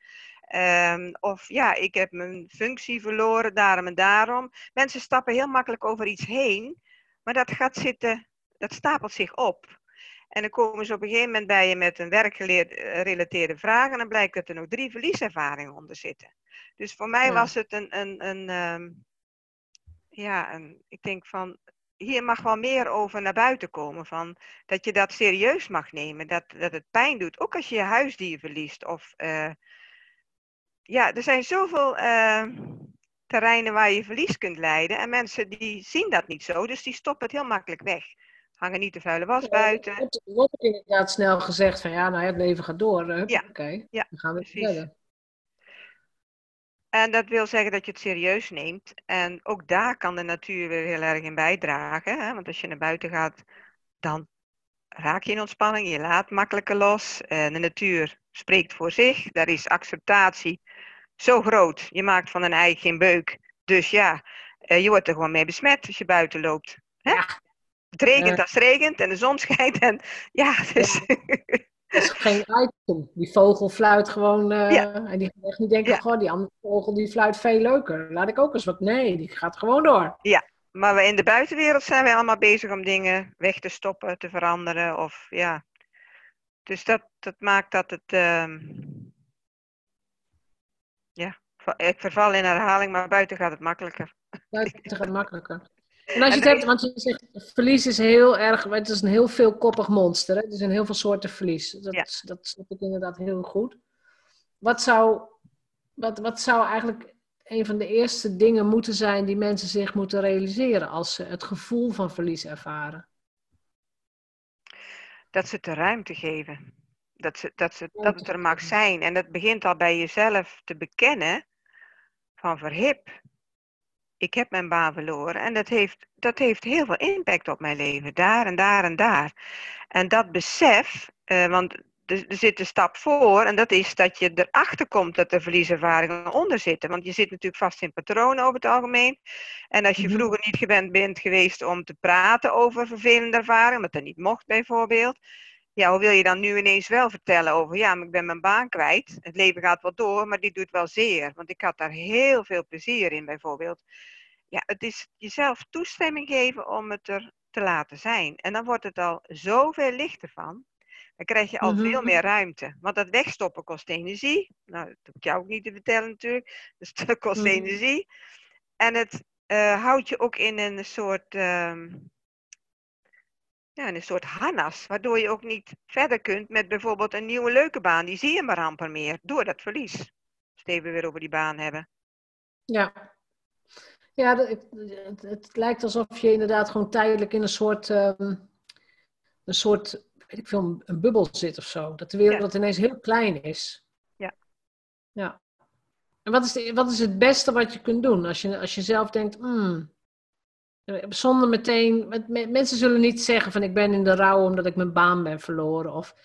Um, of ja, ik heb mijn functie verloren, daarom en daarom. Mensen stappen heel makkelijk over iets heen, maar dat gaat zitten, dat stapelt zich op. En dan komen ze op een gegeven moment bij je met een werkgerelateerde vraag en dan blijkt dat er nog drie verlieservaringen onder zitten. Dus voor mij was het een, een, een um, ja, een, ik denk van, hier mag wel meer over naar buiten komen. Van, dat je dat serieus mag nemen, dat, dat het pijn doet. Ook als je je huisdier verliest. Of, uh, ja, er zijn zoveel uh, terreinen waar je verlies kunt leiden. En mensen die zien dat niet zo, dus die stoppen het heel makkelijk weg hangen niet de vuile was buiten. Er wordt, wordt inderdaad snel gezegd van ja, nou ja, het leven gaat door. ja. Oké, ja, dan gaan we precies. verder. En dat wil zeggen dat je het serieus neemt. En ook daar kan de natuur weer heel erg in bijdragen. Hè? Want als je naar buiten gaat, dan raak je in ontspanning. Je laat makkelijker los. En de natuur spreekt voor zich. Daar is acceptatie zo groot. Je maakt van een ei geen beuk. Dus ja, eh, je wordt er gewoon mee besmet als je buiten loopt. Hè? Ja. Het regent als het regent en de zon schijnt. En ja, dus... Dat is geen item. Die vogel fluit gewoon. Uh, En die gaat echt niet denken: ja. die andere vogel die fluit veel leuker. Laat ik ook eens wat. Nee, die gaat gewoon door. Ja, maar we in de buitenwereld zijn we allemaal bezig om dingen weg te stoppen, te veranderen. Of ja. Dus dat, dat maakt dat het. Uh, ja, ik verval in herhaling, maar buiten gaat het makkelijker. Buiten gaat het makkelijker. En als je het hebt, want je zegt, verlies is heel erg, het is een heel veelkoppig monster. Hè? Er zijn heel veel soorten verlies. Dat, ja. dat snap ik inderdaad heel goed. Wat zou, wat, wat zou eigenlijk een van de eerste dingen moeten zijn die mensen zich moeten realiseren als ze het gevoel van verlies ervaren? Dat ze het de ruimte geven. Dat, ze, dat, ze, dat het er mag zijn. En dat begint al bij jezelf te bekennen van verhip ik heb mijn baan verloren en dat heeft, dat heeft heel veel impact op mijn leven, daar en daar en daar. En dat besef, uh, want er, er, zit een stap voor en dat is dat je erachter komt dat er verlieservaringen onder zitten. Want je zit natuurlijk vast in patronen over het algemeen. En als je mhm. vroeger niet gewend bent geweest om te praten over vervelende ervaringen, omdat dat niet mocht bijvoorbeeld, ja, hoe wil je dan nu ineens wel vertellen over, ja, maar ik ben mijn baan kwijt. Het leven gaat wel door, maar die doet wel zeer. Want ik had daar heel veel plezier in, bijvoorbeeld. Ja, het is jezelf toestemming geven om het er te laten zijn. En dan wordt het al zoveel lichter van. Dan krijg je al mhm. veel meer ruimte. Want dat wegstoppen kost energie. Nou, dat hoef ik jou ook niet te vertellen natuurlijk. Dus dat kost mhm. energie. En het uh, houdt je ook in een soort... Uh, ja, een soort harnas, waardoor je ook niet verder kunt met bijvoorbeeld een nieuwe leuke baan. Die zie je maar amper meer, door dat verlies. Als we weer over die baan hebben. Ja, ja het, het, het lijkt alsof je inderdaad gewoon tijdelijk in een soort, um, een soort weet ik veel, een bubbel zit of zo. Dat de wereld ineens heel klein is. Ja. Ja. En wat is, de, wat is het beste wat je kunt doen als je, als je zelf denkt, hmm, zonder meteen, mensen zullen niet zeggen van ik ben in de rouw omdat ik mijn baan ben verloren. Of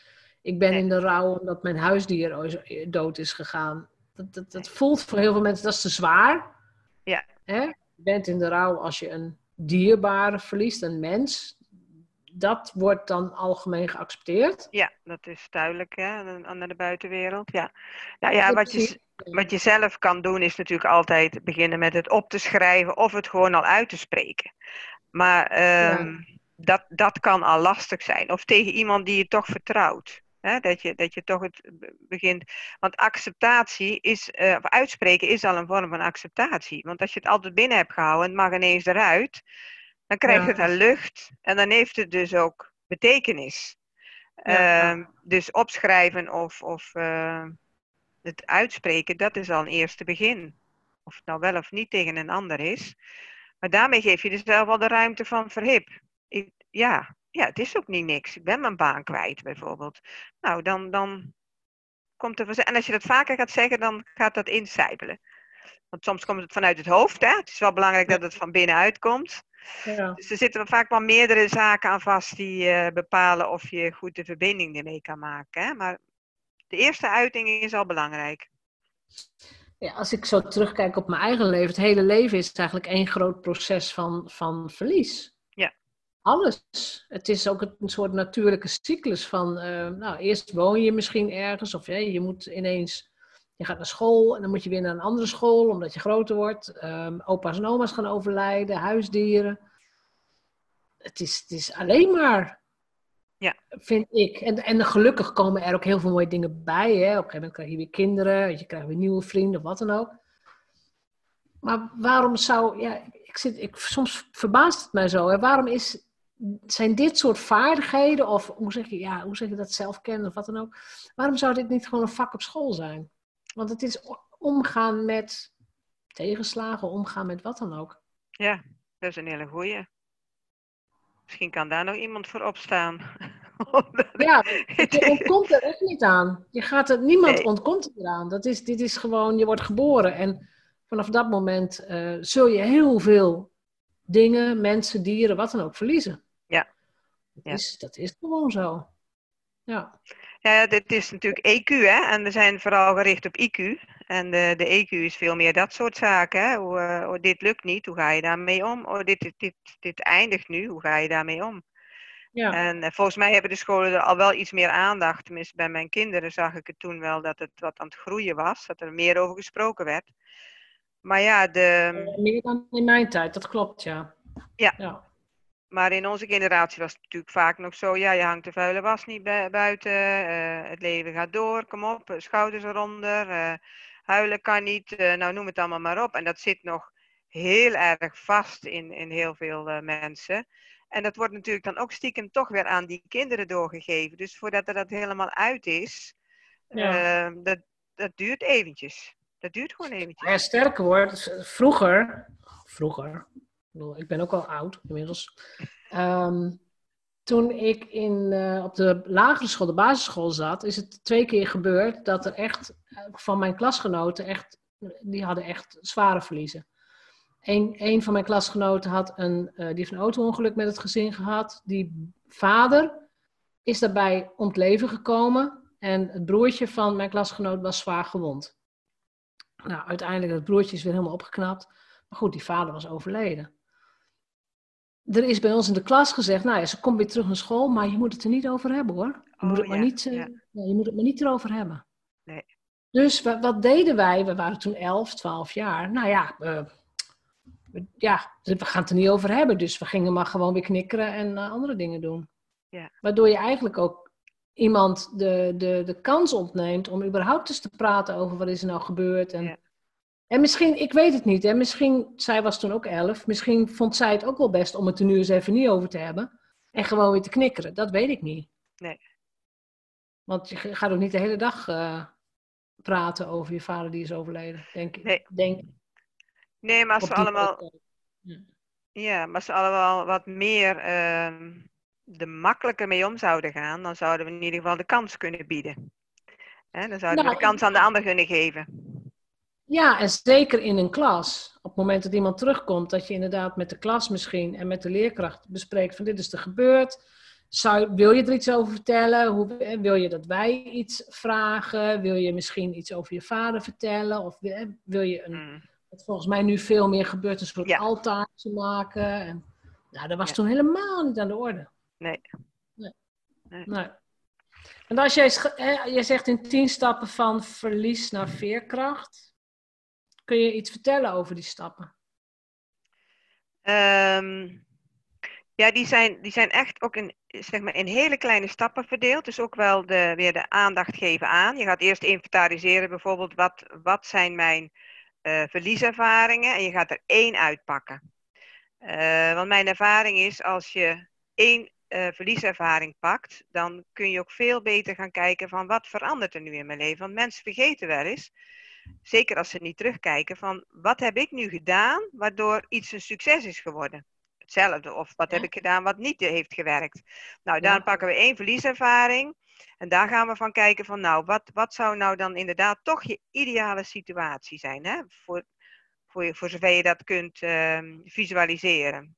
ik ben in de rouw omdat mijn huisdier dood is gegaan. Dat, dat, dat voelt voor heel veel mensen, dat is te zwaar. Ja. Hè? Je bent in de rouw als je een dierbare verliest, een mens. dat wordt dan algemeen geaccepteerd. Ja, dat is duidelijk hè, naar de buitenwereld. Ja. Nou ja, wat je, wat je zelf kan doen is natuurlijk altijd beginnen met het op te schrijven of het gewoon al uit te spreken. Maar ehm, dat, dat kan al lastig zijn. Of tegen iemand die je toch vertrouwt. Hè? Dat, je, dat je toch het begint. Want acceptatie is, uh, of uitspreken is al een vorm van acceptatie. Want als je het altijd binnen hebt gehouden en het mag ineens eruit, dan krijgt het een lucht en dan heeft het dus ook betekenis. Ehm, dus opschrijven of, of uh, het uitspreken, dat is al een eerste begin. Of het nou wel of niet tegen een ander is. Maar daarmee geef je dus al de ruimte van verhip. Ik, ja, ja, het is ook niet niks. Ik ben mijn baan kwijt, bijvoorbeeld. Nou, dan, dan komt er... En als je dat vaker gaat zeggen, dan gaat dat incijpelen. Want soms komt het vanuit het hoofd, hè. Het is wel belangrijk dat het van binnenuit komt. Ja. Dus er zitten vaak wel meerdere zaken aan vast die uh, bepalen of je goed de verbinding ermee kan maken. Hè? Maar de eerste uiting is al belangrijk. Ja, als ik zo terugkijk op mijn eigen leven, het hele leven is eigenlijk één groot proces van, van verlies. Alles. Het is ook een soort natuurlijke cyclus van, uh, nou, eerst woon je misschien ergens of ja, je moet ineens, je gaat naar school en dan moet je weer naar een andere school omdat je groter wordt. Um, opa's en oma's gaan overlijden, huisdieren. Het is, het is alleen maar ja. Vind ik. En, en gelukkig komen er ook heel veel mooie dingen bij. Hè? Op een gegeven moment krijg je weer kinderen, je krijgt weer nieuwe vrienden, of wat dan ook. Maar waarom zou, ja, ik zit, ik, soms verbaast het mij zo. Hè? Waarom is, zijn dit soort vaardigheden, of hoe zeg je, ja, hoe zeg je dat zelf kennen, of wat dan ook. Waarom zou dit niet gewoon een vak op school zijn? Want het is omgaan met tegenslagen, omgaan met wat dan ook. Ja, dat is een hele goeie. Misschien kan daar nog iemand voor opstaan. ja, je ontkomt er echt niet aan. Je gaat er, niemand ontkomt er eraan. Dat is, dit is gewoon, je wordt geboren. En vanaf dat moment uh, zul je heel veel dingen, mensen, dieren, wat dan ook verliezen. Ja. Dat. Is, dat is gewoon zo. Ja. Ja, dit is natuurlijk EQ, hè? En we zijn vooral gericht op IQ. En de, de EQ is veel meer dat soort zaken. Hè? Hoe, uh, oh, dit lukt niet, hoe ga je daarmee om? Oh, dit, dit, dit, dit eindigt nu, hoe ga je daarmee om? Ja. En uh, volgens mij hebben de scholen er al wel iets meer aandacht. Tenminste, bij mijn kinderen zag ik het toen wel dat het wat aan het groeien was. Dat er meer over gesproken werd. Maar ja, de... Meer dan in mijn tijd, dat klopt, ja. Ja. ja. Maar in onze generatie was het natuurlijk vaak nog zo, ja, je hangt de vuile was niet buiten, uh, het leven gaat door, kom op, schouders eronder, uh, huilen kan niet, uh, nou noem het allemaal maar op. En dat zit nog heel erg vast in, in heel veel mensen. En dat wordt natuurlijk dan ook stiekem toch weer aan die kinderen doorgegeven. Dus voordat er dat helemaal uit is, ja. dat, dat duurt eventjes. Dat duurt gewoon eventjes. Ja, sterker wordt, vroeger, vroeger, ik ben ook al oud inmiddels. Um, toen ik in, uh, op de lagere school, de basisschool zat, is het twee keer gebeurd dat er echt eh, van mijn klasgenoten echt, die hadden echt zware verliezen. Een, een van mijn klasgenoten had een, uh, die heeft een auto-ongeluk met het gezin gehad. Die vader is daarbij om het leven gekomen en het broertje van mijn klasgenoot was zwaar gewond. Nou, uiteindelijk, het broertje is weer helemaal opgeknapt. Maar goed, die vader was overleden er is bij ons in de klas gezegd, nou ja, ze komt weer terug naar school, maar je moet het er niet over hebben hoor. Je, moet, oh, het maar niet, uh, je moet het maar niet erover hebben. Nee. Dus wat, wat, deden wij? We waren toen 11, 12 jaar. Nou ja, uh, we, ja, we gaan het er niet over hebben. Dus we gingen maar gewoon weer knikkeren en uh, andere dingen doen. Ja. Waardoor je eigenlijk ook iemand de, de, de kans ontneemt om überhaupt eens te praten over wat is er nou gebeurd. En. En misschien, ik weet het niet, hè, misschien, zij was toen ook elf, misschien vond zij het ook wel best om het er nu eens even niet over te hebben. En gewoon weer te knikkeren, dat weet ik niet. Nee. Want je gaat ook niet de hele dag uh, praten over je vader die is overleden, denk ik. Nee, denk, nee maar als ze allemaal... Ja. maar als ze allemaal wat meer uh, er makkelijker mee om zouden gaan, dan zouden we in ieder geval de kans kunnen bieden. Hè, dan zouden nou, we de kans aan de ander kunnen geven. Ja, en zeker in een klas. Op het moment dat iemand terugkomt, dat je inderdaad met de klas misschien en met de leerkracht bespreekt van dit is er gebeurd. Zou, wil je er iets over vertellen? Hoe, wil je dat wij iets vragen? Wil je misschien iets over je vader vertellen? Of wil je een, mm. wat volgens mij nu veel meer gebeurt, een soort ja. altaartje maken? En, nou, dat was toen helemaal niet aan de orde. Nee. Nee. nee. En als jij, jij zegt in tien stappen van verlies naar veerkracht, kun je iets vertellen over die stappen? Um, ja, die zijn, die zijn echt ook in, zeg maar, in hele kleine stappen verdeeld. Dus ook wel de, weer de aandacht geven aan. Je gaat eerst inventariseren bijvoorbeeld wat, wat zijn mijn uh, verlieservaringen. En je gaat er één uitpakken. Uh, want mijn ervaring is als je één uh, verlieservaring pakt, dan kun je ook veel beter gaan kijken van wat verandert er nu in mijn leven. Want mensen vergeten wel eens, zeker als ze niet terugkijken, van wat heb ik nu gedaan waardoor iets een succes is geworden hetzelfde. Of wat heb ik gedaan wat niet heeft gewerkt. Nou, dan pakken we één verlieservaring. En daar gaan we van kijken van, nou, wat, wat zou nou dan inderdaad toch je ideale situatie zijn? Hè? Voor, voor, voor zover je dat kunt uh, visualiseren.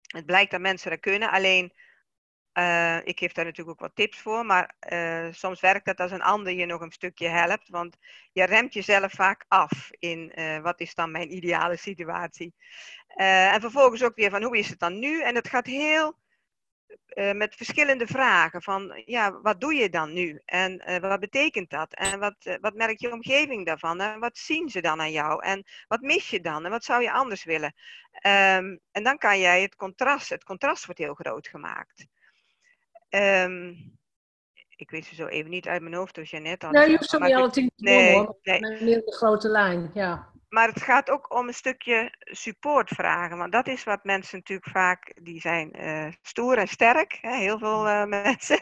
Het blijkt dat mensen dat kunnen, alleen uh, ik geef daar natuurlijk ook wat tips voor, maar uh, soms werkt dat als een ander je nog een stukje helpt, want je remt jezelf vaak af in uh, wat is dan mijn ideale situatie. en vervolgens ook weer van hoe is het dan nu? En het gaat heel met verschillende vragen van ja, wat doe je dan nu? En wat betekent dat? En wat, wat merkt je omgeving daarvan? En wat zien ze dan aan jou? En wat mis je dan? En wat zou je anders willen? Um, en dan kan jij het contrast, het contrast wordt heel groot gemaakt. Um, ik weet ze zo even niet uit mijn hoofd, dus net al. Nee, je hoeft zo niet hoor. Nee. Meer de grote lijn, ja. Maar het gaat ook om een stukje support vragen. Want dat is wat mensen natuurlijk vaak, die zijn uh, stoer en sterk, hè, heel veel uh, mensen.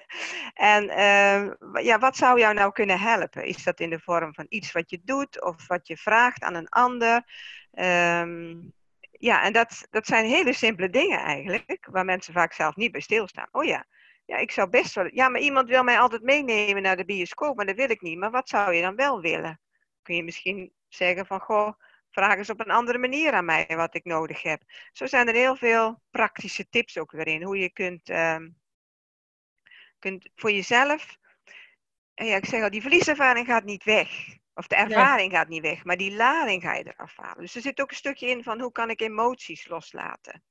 En uh, ja, wat zou jou nou kunnen helpen? Is dat in de vorm van iets wat je doet of wat je vraagt aan een ander? Um, ja, en dat, dat zijn hele simpele dingen eigenlijk, waar mensen vaak zelf niet bij stilstaan. Oh ja, ja, ik zou best wel. Ja, maar iemand wil mij altijd meenemen naar de bioscoop, maar dat wil ik niet. Maar wat zou je dan wel willen? Kun je misschien zeggen van, goh, vraag eens op een andere manier aan mij wat ik nodig heb. Zo zijn er heel veel praktische tips ook weer in. Hoe je kunt, uh, kunt voor jezelf. Ja, ik zeg al, die verlieservaring gaat niet weg. Of de ervaring gaat niet weg, maar die lading ga je eraf halen. Dus er zit ook een stukje in van hoe kan ik emoties loslaten?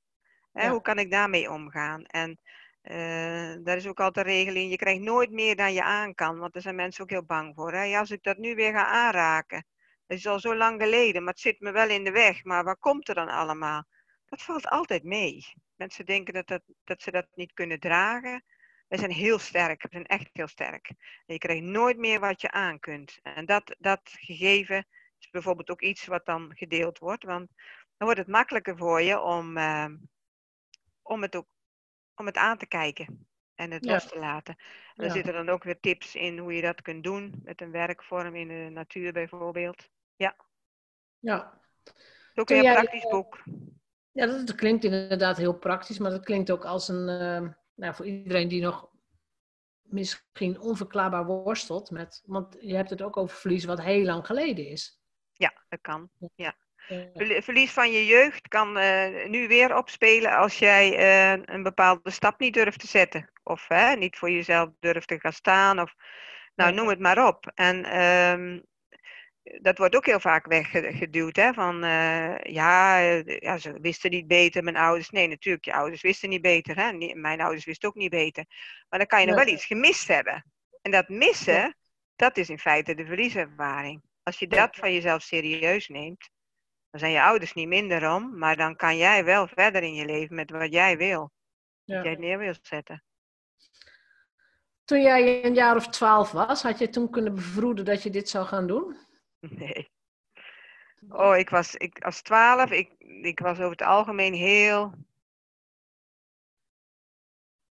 Hè, Hoe kan ik daarmee omgaan? En uh, daar is ook altijd een regeling. Je krijgt nooit meer dan je aan kan. Want daar zijn mensen ook heel bang voor. Hè? Ja, als ik dat nu weer ga aanraken. Dat is al zo lang geleden, maar het zit me wel in de weg. Maar wat komt er dan allemaal? Dat valt altijd mee. Mensen denken dat, dat, dat ze dat niet kunnen dragen. Wij zijn heel sterk. We zijn echt heel sterk. Je krijgt nooit meer wat je aan kunt. En dat, dat gegeven is bijvoorbeeld ook iets wat dan gedeeld wordt. Want dan wordt het makkelijker voor je om, uh, om het ook om het aan te kijken en het los te laten. En er zitten dan ook weer tips in hoe je dat kunt doen met een werkvorm in de natuur bijvoorbeeld. Ja. Ja. ook een praktisch eh, boek. Ja, dat, klinkt inderdaad heel praktisch, maar dat klinkt ook als een, uh, nou, voor iedereen die nog misschien onverklaarbaar worstelt met, want je hebt het ook over verlies wat heel lang geleden is. Ja, dat kan. Ja. Verlies van je jeugd kan uh, nu weer opspelen als jij uh, een bepaalde stap niet durft te zetten. Of uh, niet voor jezelf durft te gaan staan. Of, nou, noem het maar op. En um, dat wordt ook heel vaak weggeduwd. Hè? Van ja, ja, ze wisten niet beter, mijn ouders. Nee, natuurlijk, je ouders wisten niet beter. Hè? Mijn ouders wisten ook niet beter. Maar dan kan je nog wel iets gemist hebben. En dat missen, dat is in feite de verlieservaring. Als je dat van jezelf serieus neemt, dan zijn je ouders niet minder om, maar dan kan jij wel verder in je leven met wat jij wil. Wat jij neer wil zetten. Toen jij een jaar of twaalf was, had je toen kunnen bevroeden dat je dit zou gaan doen? Nee. Oh, ik was ik, als twaalf, ik, ik was over het algemeen heel,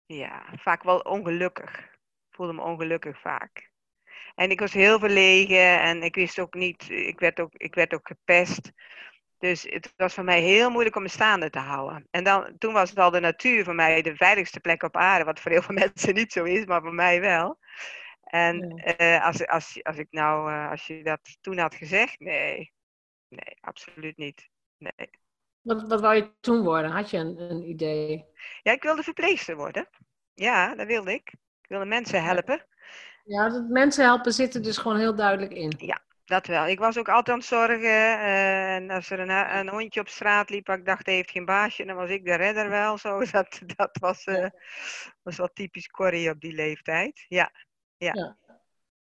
ja, vaak wel ongelukkig. Ik voelde me ongelukkig vaak. En ik was heel verlegen en ik wist ook niet, ik werd ook, ik werd ook gepest. Dus het was voor mij heel moeilijk om me staande te houden. En dan, toen was het al de natuur voor mij de veiligste plek op aarde, wat voor heel veel mensen niet zo is, maar voor mij wel. En uh, als, als, als ik nou, uh, als je dat toen had gezegd, nee, nee, absoluut niet. Nee. Wat, wat wou je toen worden? Had je een, een idee? Ja, ik wilde verpleegster worden. Ja, dat wilde ik. Ik wilde mensen helpen. Ja, dat mensen helpen zit er dus gewoon heel duidelijk in. Ja, dat wel. Ik was ook altijd aan het zorgen. eh, en als er een, een hondje op straat liep, ik dacht hij heeft geen baasje, dan was ik de redder wel. Zo. Dat, dat was, eh, was wel typisch Corrie op die leeftijd. Ja.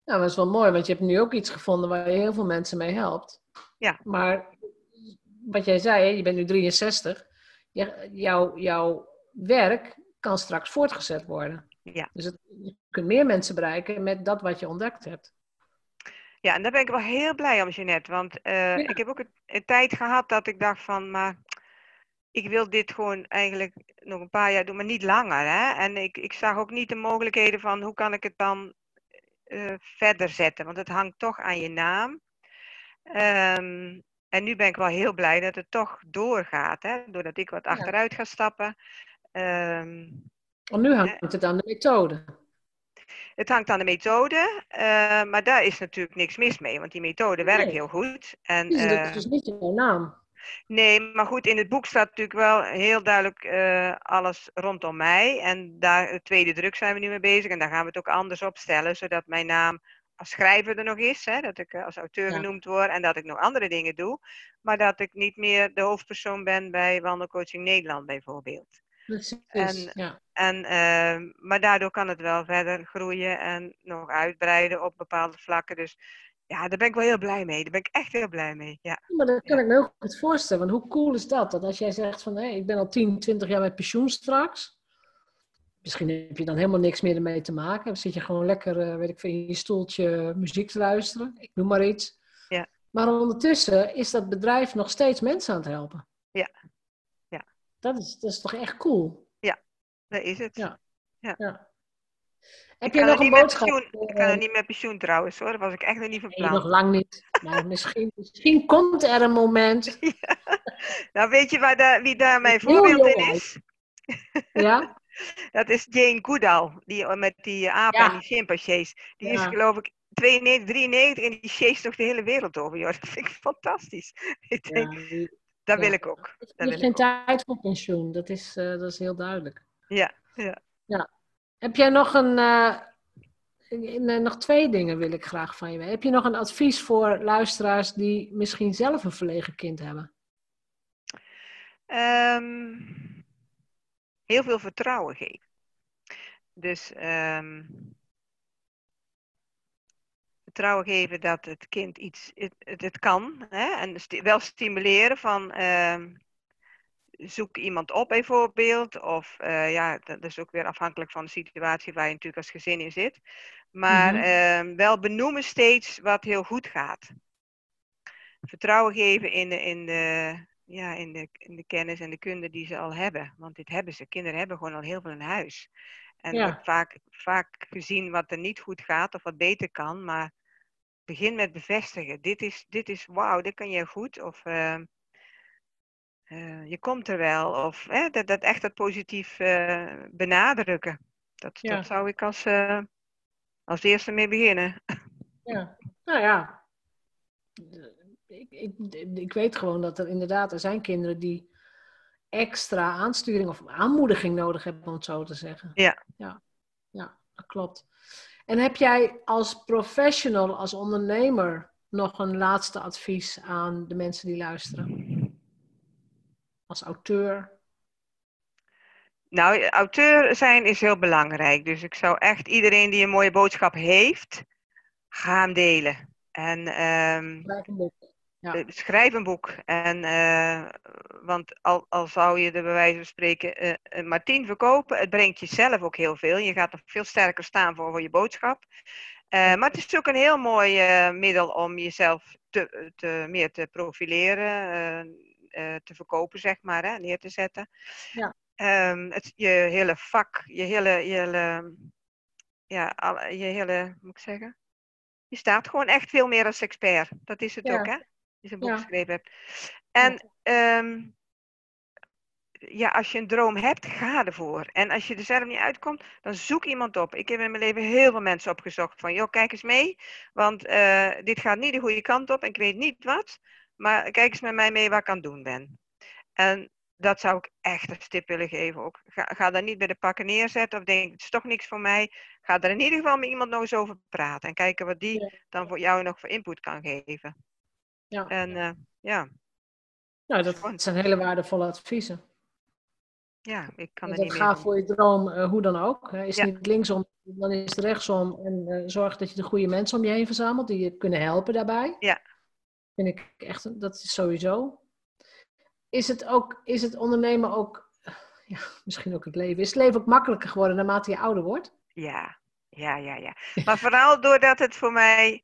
Nou, dat is wel mooi, want je hebt nu ook iets gevonden waar je heel veel mensen mee helpt. Ja. Maar wat jij zei, je bent nu 63. Je, jouw, jouw werk kan straks voortgezet worden. Ja. Dus het, je kunt meer mensen bereiken met dat wat je ontdekt hebt. Ja, en daar ben ik wel heel blij om, Jeanette. Want eh, ik heb ook een, een tijd gehad dat ik dacht van, maar ik wil dit gewoon eigenlijk nog een paar jaar doen, maar niet langer. Hè? En ik, ik zag ook niet de mogelijkheden van hoe kan ik het dan eh, verder zetten. Want het hangt toch aan je naam. Ehm, en nu ben ik wel heel blij dat het toch doorgaat. Hè? Doordat ik wat Ja. achteruit ga stappen. Ehm, Want nu hangt het aan de methode. Het hangt aan de methode, eh, maar daar is natuurlijk niks mis mee, want die methode werkt heel goed. En, eh, is dus niet jouw naam. nee, maar goed, in het boek staat natuurlijk wel heel duidelijk eh, alles rondom mij. En daar, de tweede druk zijn we nu mee bezig en daar gaan we het ook anders opstellen, zodat mijn naam als schrijver er nog is, hè, dat ik eh, als auteur Ja. genoemd word en dat ik nog andere dingen doe, maar dat ik niet meer de hoofdpersoon ben bij Wandelcoaching Nederland bijvoorbeeld. Precies. En- ja. En, eh, maar daardoor kan het wel verder groeien en nog uitbreiden op bepaalde vlakken. Dus ja, daar ben ik wel heel blij mee. Daar ben ik echt heel blij mee. Ja, Maar dat kan ik me heel goed voorstellen. Want hoe cool is dat? Dat als jij zegt van hé, ik ben al 10, 20 jaar met pensioen straks. Misschien heb je dan helemaal niks meer ermee te maken. Dan zit je gewoon lekker, eh, weet ik veel, in je stoeltje muziek te luisteren. Ik noem maar iets. Ja. Maar ondertussen is dat bedrijf nog steeds mensen aan het helpen. Ja. Ja. Dat is, dat is toch echt cool. daar is het. Ja. Heb Ik je kan, nog een niet met boodschap? pensioen, ik kan nog niet met pensioen trouwens hoor. Dat was ik echt nog niet van Nee, nog plan. lang niet. Maar misschien, misschien komt er een moment. Nou, weet je waar daar, wie daar mijn voorbeeld in is? Ja? Dat is Jane Goodall. Die eh, met die apen Ja. en die chimpansees. Die is Ja. geloof ik 92, 93 en die chase toch de hele wereld over. Joh. Dat vind ik fantastisch. Ik ja denk, dat ja. wil ik ook. Er Dat is geen ik tijd voor pensioen, dat is, eh, dat is heel duidelijk. Ja, ja. Heb jij nog een. eh, nee, nog twee dingen wil ik graag van je weten. Heb je nog een advies voor luisteraars die misschien zelf een verlegen kind hebben? Ehm, heel veel vertrouwen geven. Dus ehm, vertrouwen geven dat het kind iets, het, het, kan. Hè? En wel stimuleren van ehm, zoek iemand op bijvoorbeeld. Of eh, ja, dat is ook weer afhankelijk van de situatie waar je natuurlijk als gezin in zit. Maar Mhm. ehm, wel benoemen steeds wat heel goed gaat. Vertrouwen geven in de, in de, ja, in de, in de kennis en de kunde die ze al hebben. Want dit hebben ze. Kinderen hebben gewoon al heel veel in huis. En Ja. vaak, vaak gezien wat er niet goed gaat of wat beter kan. Maar begin met bevestigen. Dit is, dit is wauw, dit kan je goed. Of ehm, eh, je komt er wel. Of dat, dat echt dat positief eh, benadrukken. Dat, Ja. dat zou ik als, eh, als eerste mee beginnen. Ja. Nou ja. Ik, ik, ik weet gewoon dat er inderdaad, er zijn kinderen die extra aansturing of aanmoediging nodig hebben, om het zo te zeggen. Ja. Ja, ja dat klopt. En heb jij als professional, als ondernemer, nog een laatste advies aan de mensen die luisteren? Als auteur? Nou, auteur zijn is heel belangrijk. Dus ik zou echt iedereen die een mooie boodschap heeft, ga hem delen. En Schrijf een boek. Ja. eh, schrijf een boek. En, eh, want al, al zou je er bij wijze van spreken een maar tien verkopen, het brengt jezelf ook heel veel. Je gaat nog veel sterker staan voor, voor je boodschap. Maar het is ook een heel mooi middel om jezelf te, te, meer te profileren, te verkopen, zeg maar, hè, neer te zetten. Ja. Ehm, het, je hele vak, je hele, je hele, ja, al, je hele, moet ik zeggen? Je staat gewoon echt veel meer als expert. Dat is het Ja. ook, hè? Je een boek Ja. geschreven hebt. En ehm, ja, als je een droom hebt, ga ervoor. En als je er zelf niet uitkomt, dan zoek iemand op. Ik heb in mijn leven heel veel mensen opgezocht van, joh, kijk eens mee, want eh, dit gaat niet de goede kant op en ik weet niet wat, maar kijk eens met mij mee wat ik aan het doen ben. En dat zou ik echt een stip willen geven ook. Ga, ga daar niet bij de pakken neerzetten of denk, het is toch niks voor mij. Ga er in ieder geval met iemand nog eens over praten. En kijken wat die dan voor jou nog voor input kan geven. Ja. En uh, ja. Nou, dat zijn hele waardevolle adviezen. Ja, ik kan er niet Ga voor je droom, uh, hoe dan ook. Is ja. niet linksom, dan is het rechtsom. En uh, zorg dat je de goede mensen om je heen verzamelt die je kunnen helpen daarbij. Ja. Vind ik echt, dat is sowieso. Is het ook, is het ondernemen ook, ja, misschien ook het leven, is het leven ook makkelijker geworden naarmate je ouder wordt? Ja, ja, ja, ja. Maar vooral doordat het voor mij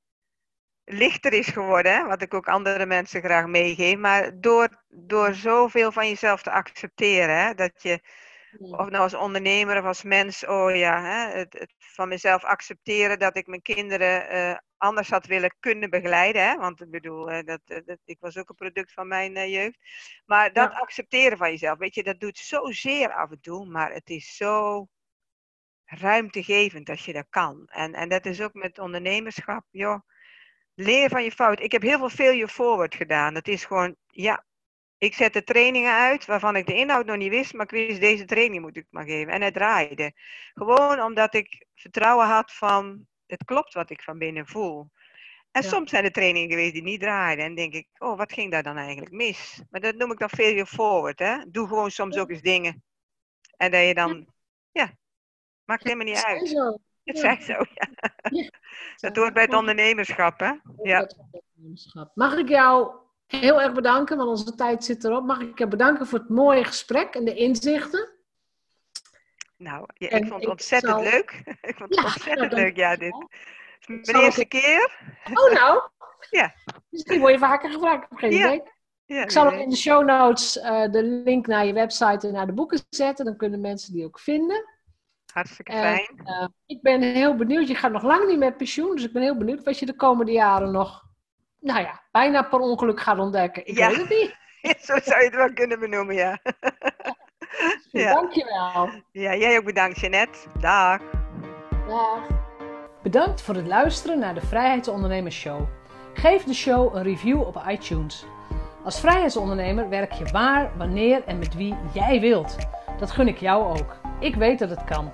lichter is geworden, hè, wat ik ook andere mensen graag meegeef, maar door, door zoveel van jezelf te accepteren, hè, dat je, of nou als ondernemer of als mens, oh ja, hè, het, het van mezelf accepteren dat ik mijn kinderen uh, anders had willen kunnen begeleiden, hè, want ik bedoel, uh, dat, dat, ik was ook een product van mijn uh, jeugd, maar dat ja. accepteren van jezelf, weet je, dat doet zozeer af en toe, maar het is zo ruimtegevend als je dat kan. En, en dat is ook met ondernemerschap, joh leer van je fout. Ik heb heel veel failure forward gedaan. Het is gewoon, ja, ik zette trainingen uit waarvan ik de inhoud nog niet wist, maar ik wist deze training moet ik maar geven. En het draaide. Gewoon omdat ik vertrouwen had van, het klopt wat ik van binnen voel. En ja. soms zijn er trainingen geweest die niet draaiden. En denk ik, oh, wat ging daar dan eigenlijk mis? Maar dat noem ik dan failure forward. Hè? Doe gewoon soms ook eens dingen. En dat je dan, ja, maakt helemaal niet uit. Het zijn zo, ja. ja. Dat hoort bij het ondernemerschap, hè? Ja. Mag ik jou heel erg bedanken, want onze tijd zit erop. Mag ik je bedanken voor het mooie gesprek en de inzichten? Nou, ja, ik vond het ontzettend leuk. Ik vond het ja, ontzettend nou, leuk, ja, dit. Mijn eerste keer. Oh, nou. ja. Misschien word je vaker gevraagd, geen ja. ik zal in de show notes uh, de link naar je website en naar de boeken zetten. Dan kunnen mensen die ook vinden. Hartstikke fijn. Uh, ik ben heel benieuwd. Je gaat nog lang niet met pensioen, dus ik ben heel benieuwd wat je de komende jaren nog, nou ja, bijna per ongeluk gaat ontdekken. Ik ja. weet het niet. Zo zou je het wel kunnen benoemen, ja. ja. Dankjewel. Ja, jij ook bedankt, Jeanette. Dag. Dag. Bedankt voor het luisteren naar de Vrijheidsondernemers Show. Geef de show een review op iTunes. Als vrijheidsondernemer werk je waar, wanneer en met wie jij wilt. Dat gun ik jou ook. Ik weet dat het kan.